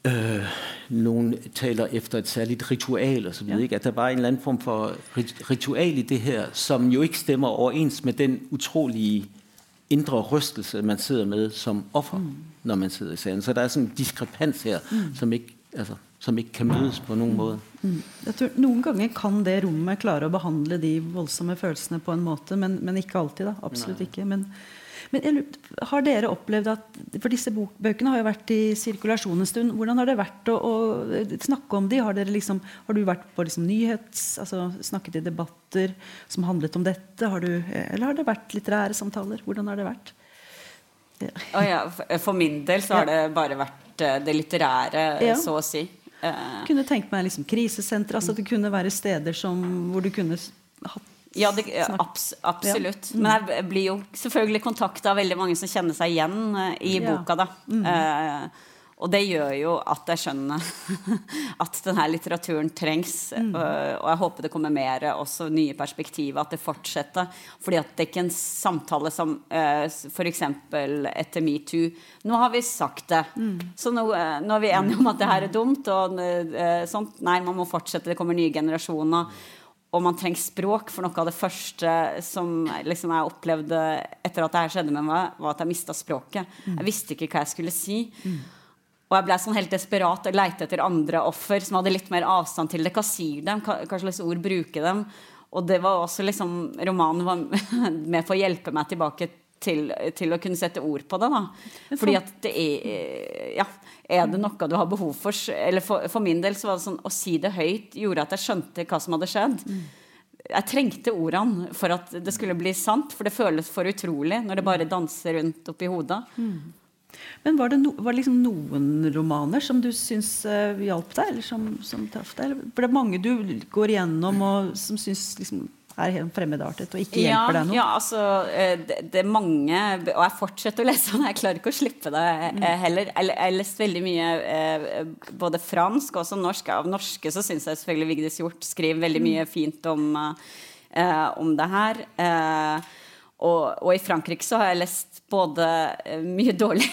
øh, nogen taler efter et særligt ritual og så videre, ja. ikke? at der var en eller anden form for ritual i det her, som jo ikke stemmer overens med den utrolige indre rystelse, man sidder med som offer, mm. når man sidder i salen. Så der er sådan en diskrepans her, mm. som ikke altså, som ikke kan mødes på noen måte. Mm. Jeg tror Noen ganger kan det rommet klare å behandle de voldsomme følelsene på en måte, men, men ikke alltid. da, Absolutt Nei. ikke. Men, men jeg, har dere opplevd at For disse bøkene har jo vært i sirkulasjon en stund. Hvordan har det vært å, å snakke om de? Har, liksom, har du vært på liksom nyhets... altså Snakket i debatter som handlet om dette? Har du, eller har det vært litterære samtaler? Hvordan har det vært? Ja. Oh ja, for min del så har ja. det bare vært eh, det litterære, ja. så å si. Kunne tenkt meg liksom krisesenter. altså Det kunne være steder som, hvor du kunne hatt ja, det, abs absolutt. Ja. Mm. Men jeg blir jo selvfølgelig kontakta av veldig mange som kjenner seg igjen uh, i boka. da. Mm. Uh, og det gjør jo at jeg skjønner at denne litteraturen trengs. Mm. Uh, og jeg håper det kommer mer også nye perspektiver, at det fortsetter. Fordi at det er ikke en samtale som uh, f.eks. etter metoo. Nå har vi sagt det. Mm. Så nå, nå, er vi enige om at det her er dumt. og sånt. Nei, man må fortsette. Det kommer nye generasjoner og man trenger språk, for noe av det første som liksom jeg opplevde etter at det her skjedde med meg, var at jeg mista språket. Mm. Jeg visste ikke hva jeg skulle si. Mm. Og jeg ble sånn helt desperat og leite etter andre offer som hadde litt mer avstand til det. Hva sier de? Hva, hva slags ord bruker de? Og det var også liksom Romanen var med for å hjelpe meg tilbake til, til, å kunne sette ord på det. da. Fordi at det er Ja, er det noe du har behov for? Eller for, for min del så var det sånn å si det høyt gjorde at jeg skjønte hva som hadde skjedd. Jeg trengte ordene for at det skulle bli sant, for det føles for utrolig når det bare danser rundt oppi hodet. Men var det, no, var det liksom noen romaner som du syns uh, hjalp deg, eller som, som traff deg? For det er mange du går igjennom og som syns liksom er helt fremmedartet og ikke hjelper deg noe? Ja, altså, eh, det, det, er mange Og jeg fortsetter å lese, den, jeg klarer ikke å slippe det eh, mm. heller. Jeg har lest veldig mye eh, både fransk og også norsk. Av norske så syns jeg selvfølgelig Vigdis Hjorth skriver veldig mye mm. fint om, om det her. Og, og, i Frankrike så har jeg lest både uh, mye dårlig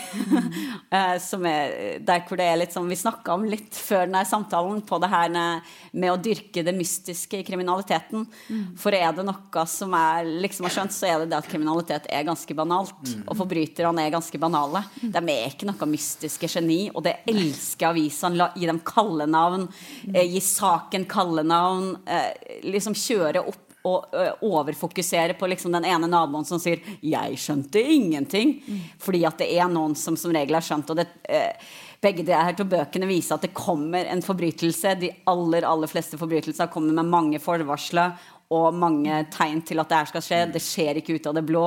uh, som er, Der hvor det er litt sånn Vi snakka om litt før denne samtalen på det her med å dyrke det mystiske i kriminaliteten. Mm. For er det noe som jeg liksom har skjønt, så er det det at kriminalitet er ganske banalt. Mm. Og forbryterne er ganske banale. Mm. De er ikke noe mystiske geni, og det elsker avisene. Gi dem kallenavn, mm. eh, gi saken kallenavn. Eh, liksom kjøre opp og overfokusere på liksom den ene naboen som sier 'jeg skjønte ingenting', mm. fordi at det er noen som som regel har skjønt. og det eh, begge de her to bøkene viser at det kommer en forbrytelse. De aller aller fleste forbrytelser kommer med mange forvarsler og mange tegn til at det her skal skje. Det skjer ikke ut av det blå.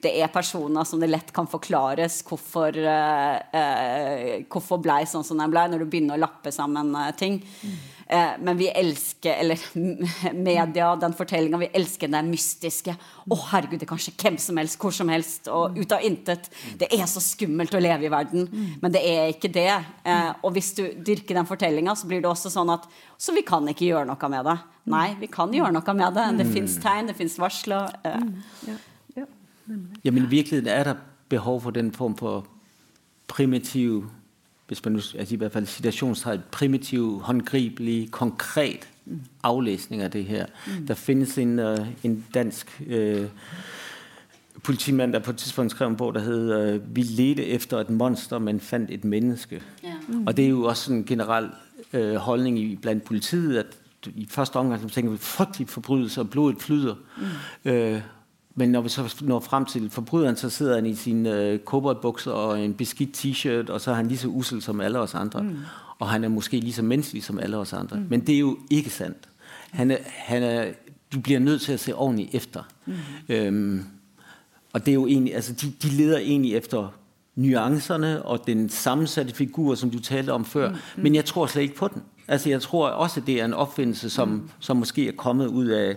Det er personer som det lett kan forklares hvorfor, uh, uh, hvorfor blei sånn som den blei, når du begynner å lappe sammen uh, ting. Mm. Eh, men vi elsker Eller media, den fortellinga. Vi elsker det mystiske. Å, oh, herregud, det er kanskje hvem som helst, hvor som helst, og ut av intet. Det er så skummelt å leve i verden. Men det er ikke det. Eh, og hvis du dyrker den fortellinga, så blir det også sånn at Så vi kan ikke gjøre noe med det. Nei, vi kan gjøre noe med det. Det fins tegn, det fins varsler. Eh. Ja, men i virkeligheten er det behov for den form for primitiv hvis man nu, altså i hvert fald citationstegn, primitiv, håndgribelig, konkret aflæsning af det her. Mm. Der findes en, uh, en dansk uh, politimand, der på et tidspunkt skrev en bog, der hedder uh, Vi ledte efter et monster, men fandt et menneske. Ja. Mm. Og det er jo også en generel uh, holdning i, blandt politiet, at i første omgang så tænker vi frygtelige forbrydelser, blodet flyder. Mm. Uh, men når vi så når frem til forbryderen, så sidder han i sine koboldbukser bukser og en beskidt t-shirt, og så er han lige så usel som alle os andre. Mm. Og han er måske lige så menneskelig som alle os andre. Mm. Men det er jo ikke sandt. Han er, han er, du bliver nødt til at se ordentligt efter. Mm. Øhm, og det er jo egentlig, altså de, de leder egentlig efter nuancerne og den sammensatte figur, som du talte om før. Mm. Mm. Men jeg tror slet ikke på den. Altså jeg tror også, det er en opfindelse, som, mm. som måske er kommet ud af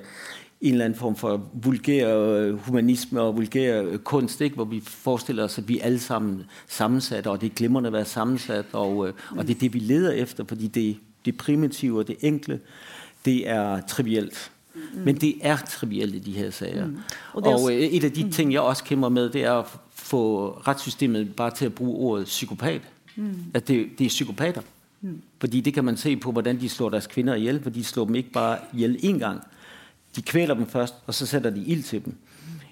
en eller anden form for vulgær øh, humanisme og vulgær øh, kunst, ikke? hvor vi forestiller os, at vi alle sammen sammensatte, og det er glimrende at være sammensat, og, øh, og det er det, vi leder efter, fordi det, det primitive og det enkle, det er trivielt. Mm. Men det er trivielt i de her sager. Mm. Og, og også, et af de mm. ting, jeg også kæmper med, det er at få retssystemet bare til at bruge ordet psykopat. Mm. At det, det er psykopater. Mm. Fordi det kan man se på, hvordan de slår deres kvinder ihjel, for de slår dem ikke bare ihjel én gang, de kvæler dem først, og så sætter de ild til dem.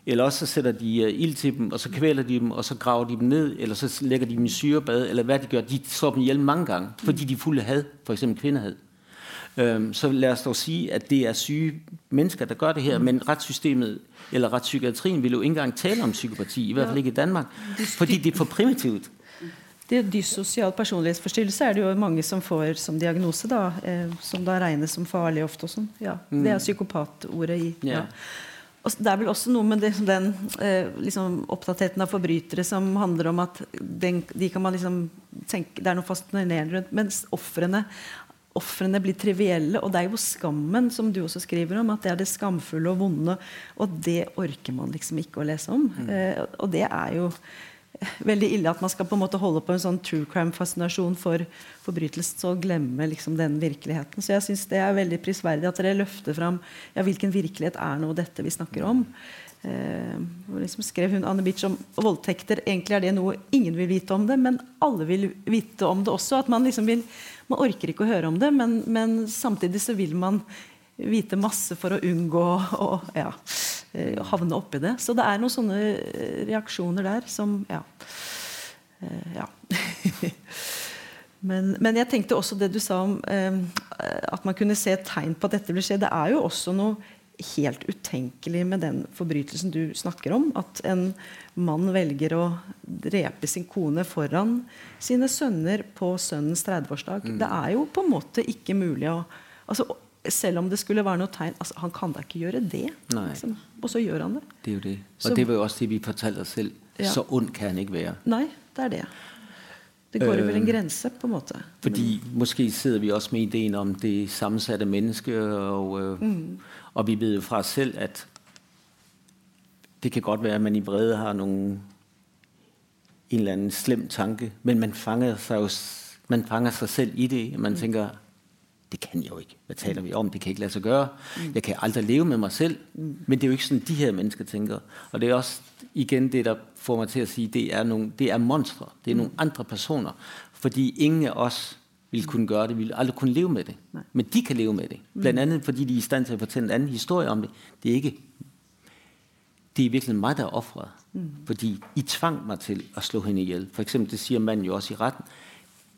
Eller også så sætter de uh, ild til dem, og så kvæler de dem, og så graver de dem ned, eller så lægger de dem i syrebad, eller hvad de gør. De slår dem ihjel mange gange, fordi de fulde had, for eksempel kvindehad. Um, så lad os dog sige, at det er syge mennesker, der gør det her, men retssystemet eller retspsykiatrien vil jo ikke engang tale om psykopati, i hvert fald ikke i Danmark, fordi det er for primitivt. Det er dyssosial personlighetsforstyrrelse er det jo mange som får som diagnose, da, eh, som da regnes som farlig ofte. og sånn. Ja, det er mm. psykopatordet i ja. ja. Og det er vel også noe med det, den eh, liksom, opptattheten av forbrytere som handler om at den, de kan man liksom tenke, Det er noe fascinerende rundt. Mens ofrene Ofrene blir trivielle, og det er jo skammen som du også skriver om. At det er det skamfulle og vonde. Og det orker man liksom ikke å lese om. Mm. Eh, og det er jo veldig ille at man skal på en måte holde på en sånn true crime-fascinasjon for forbrytelsen og glemme liksom den virkeligheten. Så jeg syns det er veldig prisverdig at dere løfter fram ja, hvilken virkelighet er nå dette vi snakker om. Eh, liksom skrev hun Anne Bitch om voldtekter. Egentlig er det noe ingen vil vite om det, men alle vil vite om det også. at Man liksom vil, man orker ikke å høre om det, men, men samtidig så vil man vite masse for å unngå å ja, havne oppi det. Så det er noen sånne eh, reaksjoner der som Ja. Eh, ja. men, men, jeg tenkte også det du sa om eh, at man kunne se tegn på at dette vil skje. Det er jo også noe helt utenkelig med den forbrytelsen du snakker om. At en mann velger å drepe sin kone foran sine sønner på sønnens 30-årsdag. Mm. Det er jo på en måte ikke mulig å altså, selv om det skulle være noe tegn altså, Han kan da ikke gjøre det. Liksom. Og så gjør han det. Det er jo det. Og så, det var jo også det vi fortalte oss selv. Ja. Så ond kan han ikke være. Nei, det er det. Det går jo vel en grense, på en måte. Fordi Måske sitter vi også med ideen om det sammensatte mennesket. Og, øh, mm. og vi vet jo fra oss selv at det kan godt være at man i vrede har noen en eller annen slem tanke, men man fanger seg, jo, man fanger seg selv i det. Man mm. tenker det kan jeg jo ikke. Hva taler vi om? Det kan ikke lade sig gøre. Jeg kan aldri leve med mig selv. Men det er jo ikke sådan, de her mennesker tænker. Og det er også igen det, der får mig til at sige, det er, nogle, det er monstre. Det er nogle andre personer. Fordi ingen af os ville kunne gøre det. Vi ville aldrig kunne leve med det. Men de kan leve med det. Blandt andet, fordi de er i stand til at fortælle en anden historie om det. Det er ikke det er virkelig mig, der er offret. Mm. Fordi I tvang mig til at slå hende ihjel. For eksempel, det siger manden jo også i retten.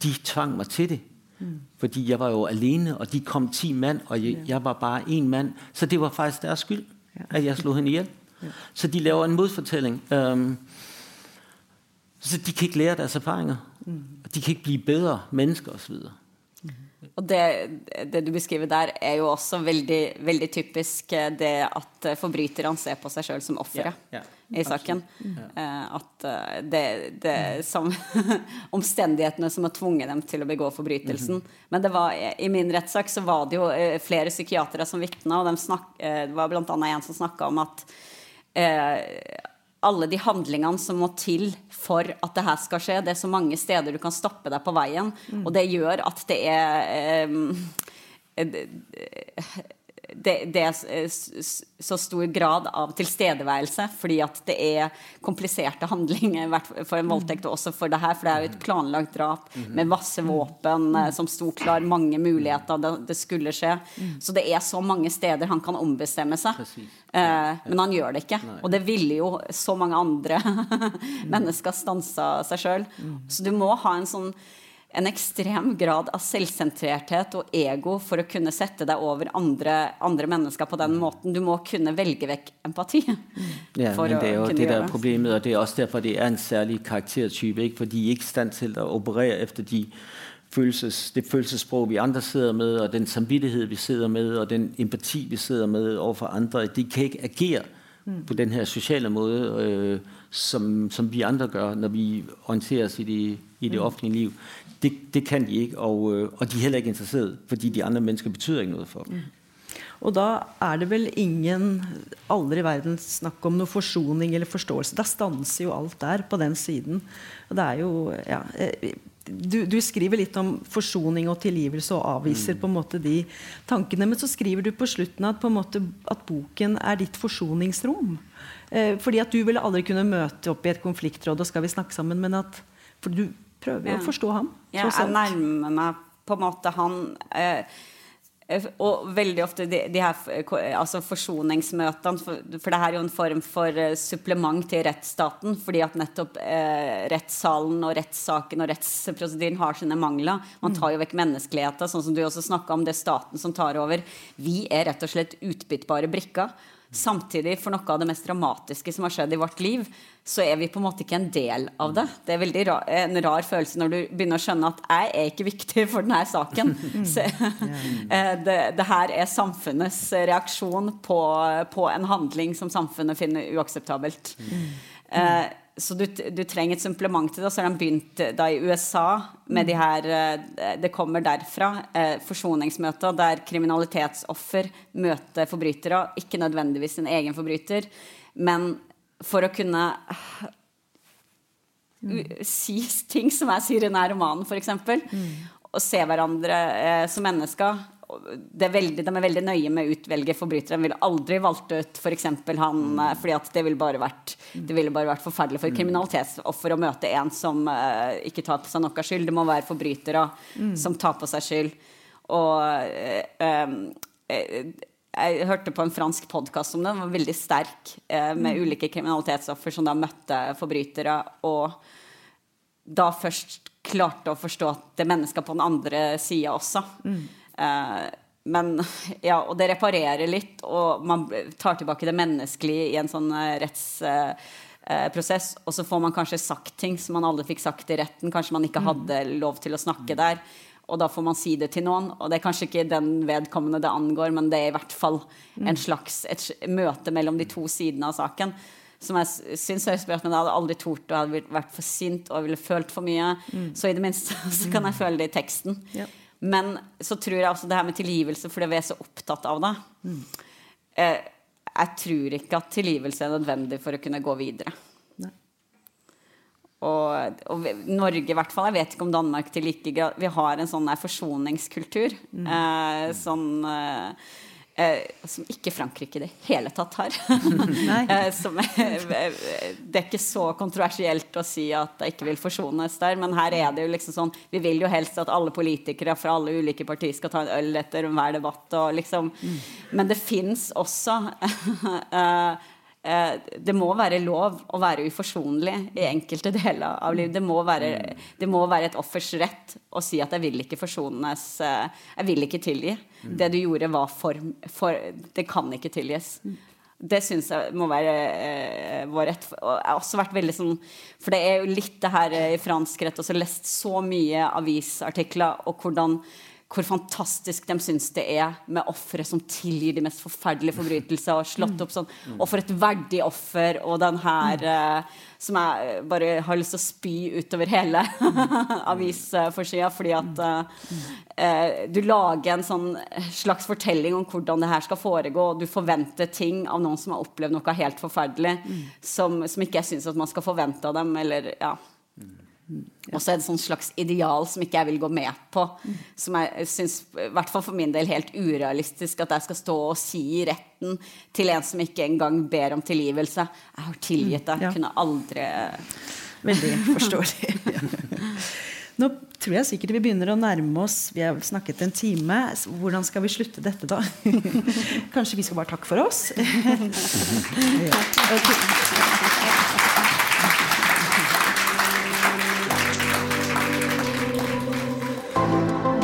De tvang mig til det. Mm. Fordi jeg var jo alene, og de kom ti mand, og jeg, jeg var bare en mand. Så det var faktisk deres skyld, at jeg slog henne ihjel. hjel. Så de laver en motfortelling. Um, så de kan ikke lære deres erfaringer. Mm. De kan ikke bli bedre mennesker osv. Og det, det, du beskriver der, er jo også veldig, veldig typisk eh, det at forbryteren forbryterne ser på seg sjøl som offeret. ja, ja, i saken. Eh, at det, det som omstendighetene som har tvunget dem til å begå forbrytelsen. -hmm. Men det var, i min rettssak så var det jo flere psykiatere som vitna, og de snak, det var bl.a. en som snakka om at eh, alle de handlingene som må til for at det her skal skje. Det er så mange steder du kan stoppe deg på veien, mm. og det gjør at det er um, det, det, er så stor grad av tilstedeværelse, fordi at det er kompliserte handlinger for en voldtekt, og også for det her, for det er jo et planlagt drap med masse våpen eh, som sto klar, mange muligheter det, skulle skje. Så det er så mange steder han kan ombestemme seg. Eh, men han gjør det ikke. Og det ville jo så mange andre mennesker stansa seg sjøl. Så du må ha en sånn en ekstrem grad av selvsentrerthet og ego for å kunne sette deg over andre, andre mennesker på den mm. måten. Du må kunne velge vekk empati. Ja, men det er jo det der problemet, og det er også derfor det er en særlig karaktertype. Ikke? For de er ikke i stand til å operere efter de følelses, det følelsesspråk vi andre sidder med, og den samvittighet vi sidder med, og den empati vi sidder med overfor andre. De kan ikke agere mm. på den her sociale måte øh, som, som vi andre gjør når vi orienterer oss i det, i det mm. offentlige liv. Det, det kan de ikke, og, øh, og, de er heller ikke interessert, fordi de andre mennesker betyr ikke noe for dem. Mm. Og da er det vel ingen aldri i verden snakk om noe forsoning eller forståelse. Da stanser jo alt der, på den siden. Og det er jo ja, eh, du, du, skriver litt om forsoning og tilgivelse og avviser mm. på en måte de tankene. Men så skriver du på slutten at, på en måte, at boken er ditt forsoningsrom. Eh, fordi at du ville aldri kunne møte opp i et konfliktråd, og skal vi snakke sammen, men at For du prøver ja. å forstå ham. Ja, jeg nærmer meg på en måte han eh, og veldig ofte de, de her altså forsoningsmøtene for, for det her er jo en form for supplement til rettsstaten. Fordi at nettopp eh, rettssalen og rettssaken og rettsprosedyren har sine mangler. Man tar jo vekk menneskeligheten, sånn som du også snakka om. Det staten som tar over. Vi er rett og slett utbyttbare brikker. Samtidig, for noe av det mest dramatiske som har skjedd i vårt liv, så er vi på en måte ikke en del av det. Det er rar, en rar følelse når du begynner å skjønne at jeg er ikke viktig for denne saken. Så, eh, det, det, her er samfunnets reaksjon på, på, en handling som samfunnet finner uakseptabelt. Eh, så du, du, trenger et supplement til det. Så har de begynt eh, da i USA med de her eh, Det kommer derfra. Eh, forsoningsmøter der kriminalitetsoffer møter forbrytere. Ikke nødvendigvis sin egen forbryter, men for å kunne uh, si ting som jeg sier i denne romanen, f.eks. Mm. Og se hverandre som mennesker er veldig, de er veldig nøye med å utvelge forbrytere. De ville aldri valgt ut f.eks. For han mm. Eh, fordi at det ville bare vært det ville bare vært forferdelig for mm. kriminalitetsoffer å møte en som uh, ikke tar på seg noe skyld. Det må være forbrytere mm. som tar på seg skyld. Og uh, um, jeg hørte på en fransk podkast om det. Den var veldig sterk, uh, med mm. ulike kriminalitetsoffer som da møtte forbrytere. Og da først klarte å forstå at det er mennesker på den andre sida også. Mm. Eh, men ja, og det reparerer litt, og man tar tilbake det menneskelige i en sånn eh, rettsprosess. og så får man kanskje sagt ting som man aldri fikk sagt i retten. Kanskje man ikke mm. hadde lov til å snakke der. Og da får man si det til noen. Og det er kanskje ikke den vedkommende det angår, men det er i hvert fall en mm. slags et møte mellom de to sidene av saken. Som jeg syns høres bra ut, men jeg hadde aldri tort og hadde vært for sint og ville følt for mye. Mm. Så i det minste så kan jeg føle det i teksten. Ja. Men så tror jeg også det her med tilgivelse, fordi vi er så opptatt av det mm. eh, Jeg tror ikke at tilgivelse er nødvendig for å kunne gå videre. Og, og Norge i hvert fall, jeg vet ikke om Danmark til like grad Vi har en sånn forsoningskultur. Mm. Eh, sånn eh, Eh, som ikke Frankrike i det hele tatt har. eh, som, eh, det er ikke så kontroversielt å si at det ikke vil forsones der, men her er det jo liksom sånn Vi vil jo helst at alle politikere fra alle ulike partier skal ta en øl etter hver debatt. Og liksom, mm. Men det fins også eh, Eh, det må være lov å være uforsonlig i enkelte deler av livet. Det må være, det må være et offers rett å si at 'jeg vil ikke forsones', eh, 'jeg vil ikke tilgi'. Det du gjorde, var for, for Det kan ikke tilgis. Det syns jeg må være eh, vår rett. Og jeg har også vært veldig sånn For det er jo litt det her i fransk rett, også lest så mye avisartikler og hvordan hvor fantastisk de syns det er med ofre som tilgir de mest forferdelige forbrytelser. Og slått opp sånn, og for et verdig offer. Og den her eh, som jeg bare har lyst til å spy utover hele avisforsida. Fordi at eh, du lager en sånn slags fortelling om hvordan det her skal foregå. Og du forventer ting av noen som har opplevd noe helt forferdelig, som, som ikke jeg syns at man skal forvente av dem. eller ja og så er et sånn slags ideal som ikke jeg vil gå med på. Som jeg syns, i hvert fall for min del, helt urealistisk. At jeg skal stå og si i retten til en som ikke engang ber om tilgivelse. Jeg har tilgitt deg. Ja. Kunne aldri Veldig forståelig. Nå tror jeg sikkert vi begynner å nærme oss Vi har snakket en time. Hvordan skal vi slutte dette, da? Kanskje vi skal bare takke for oss? ja. okay.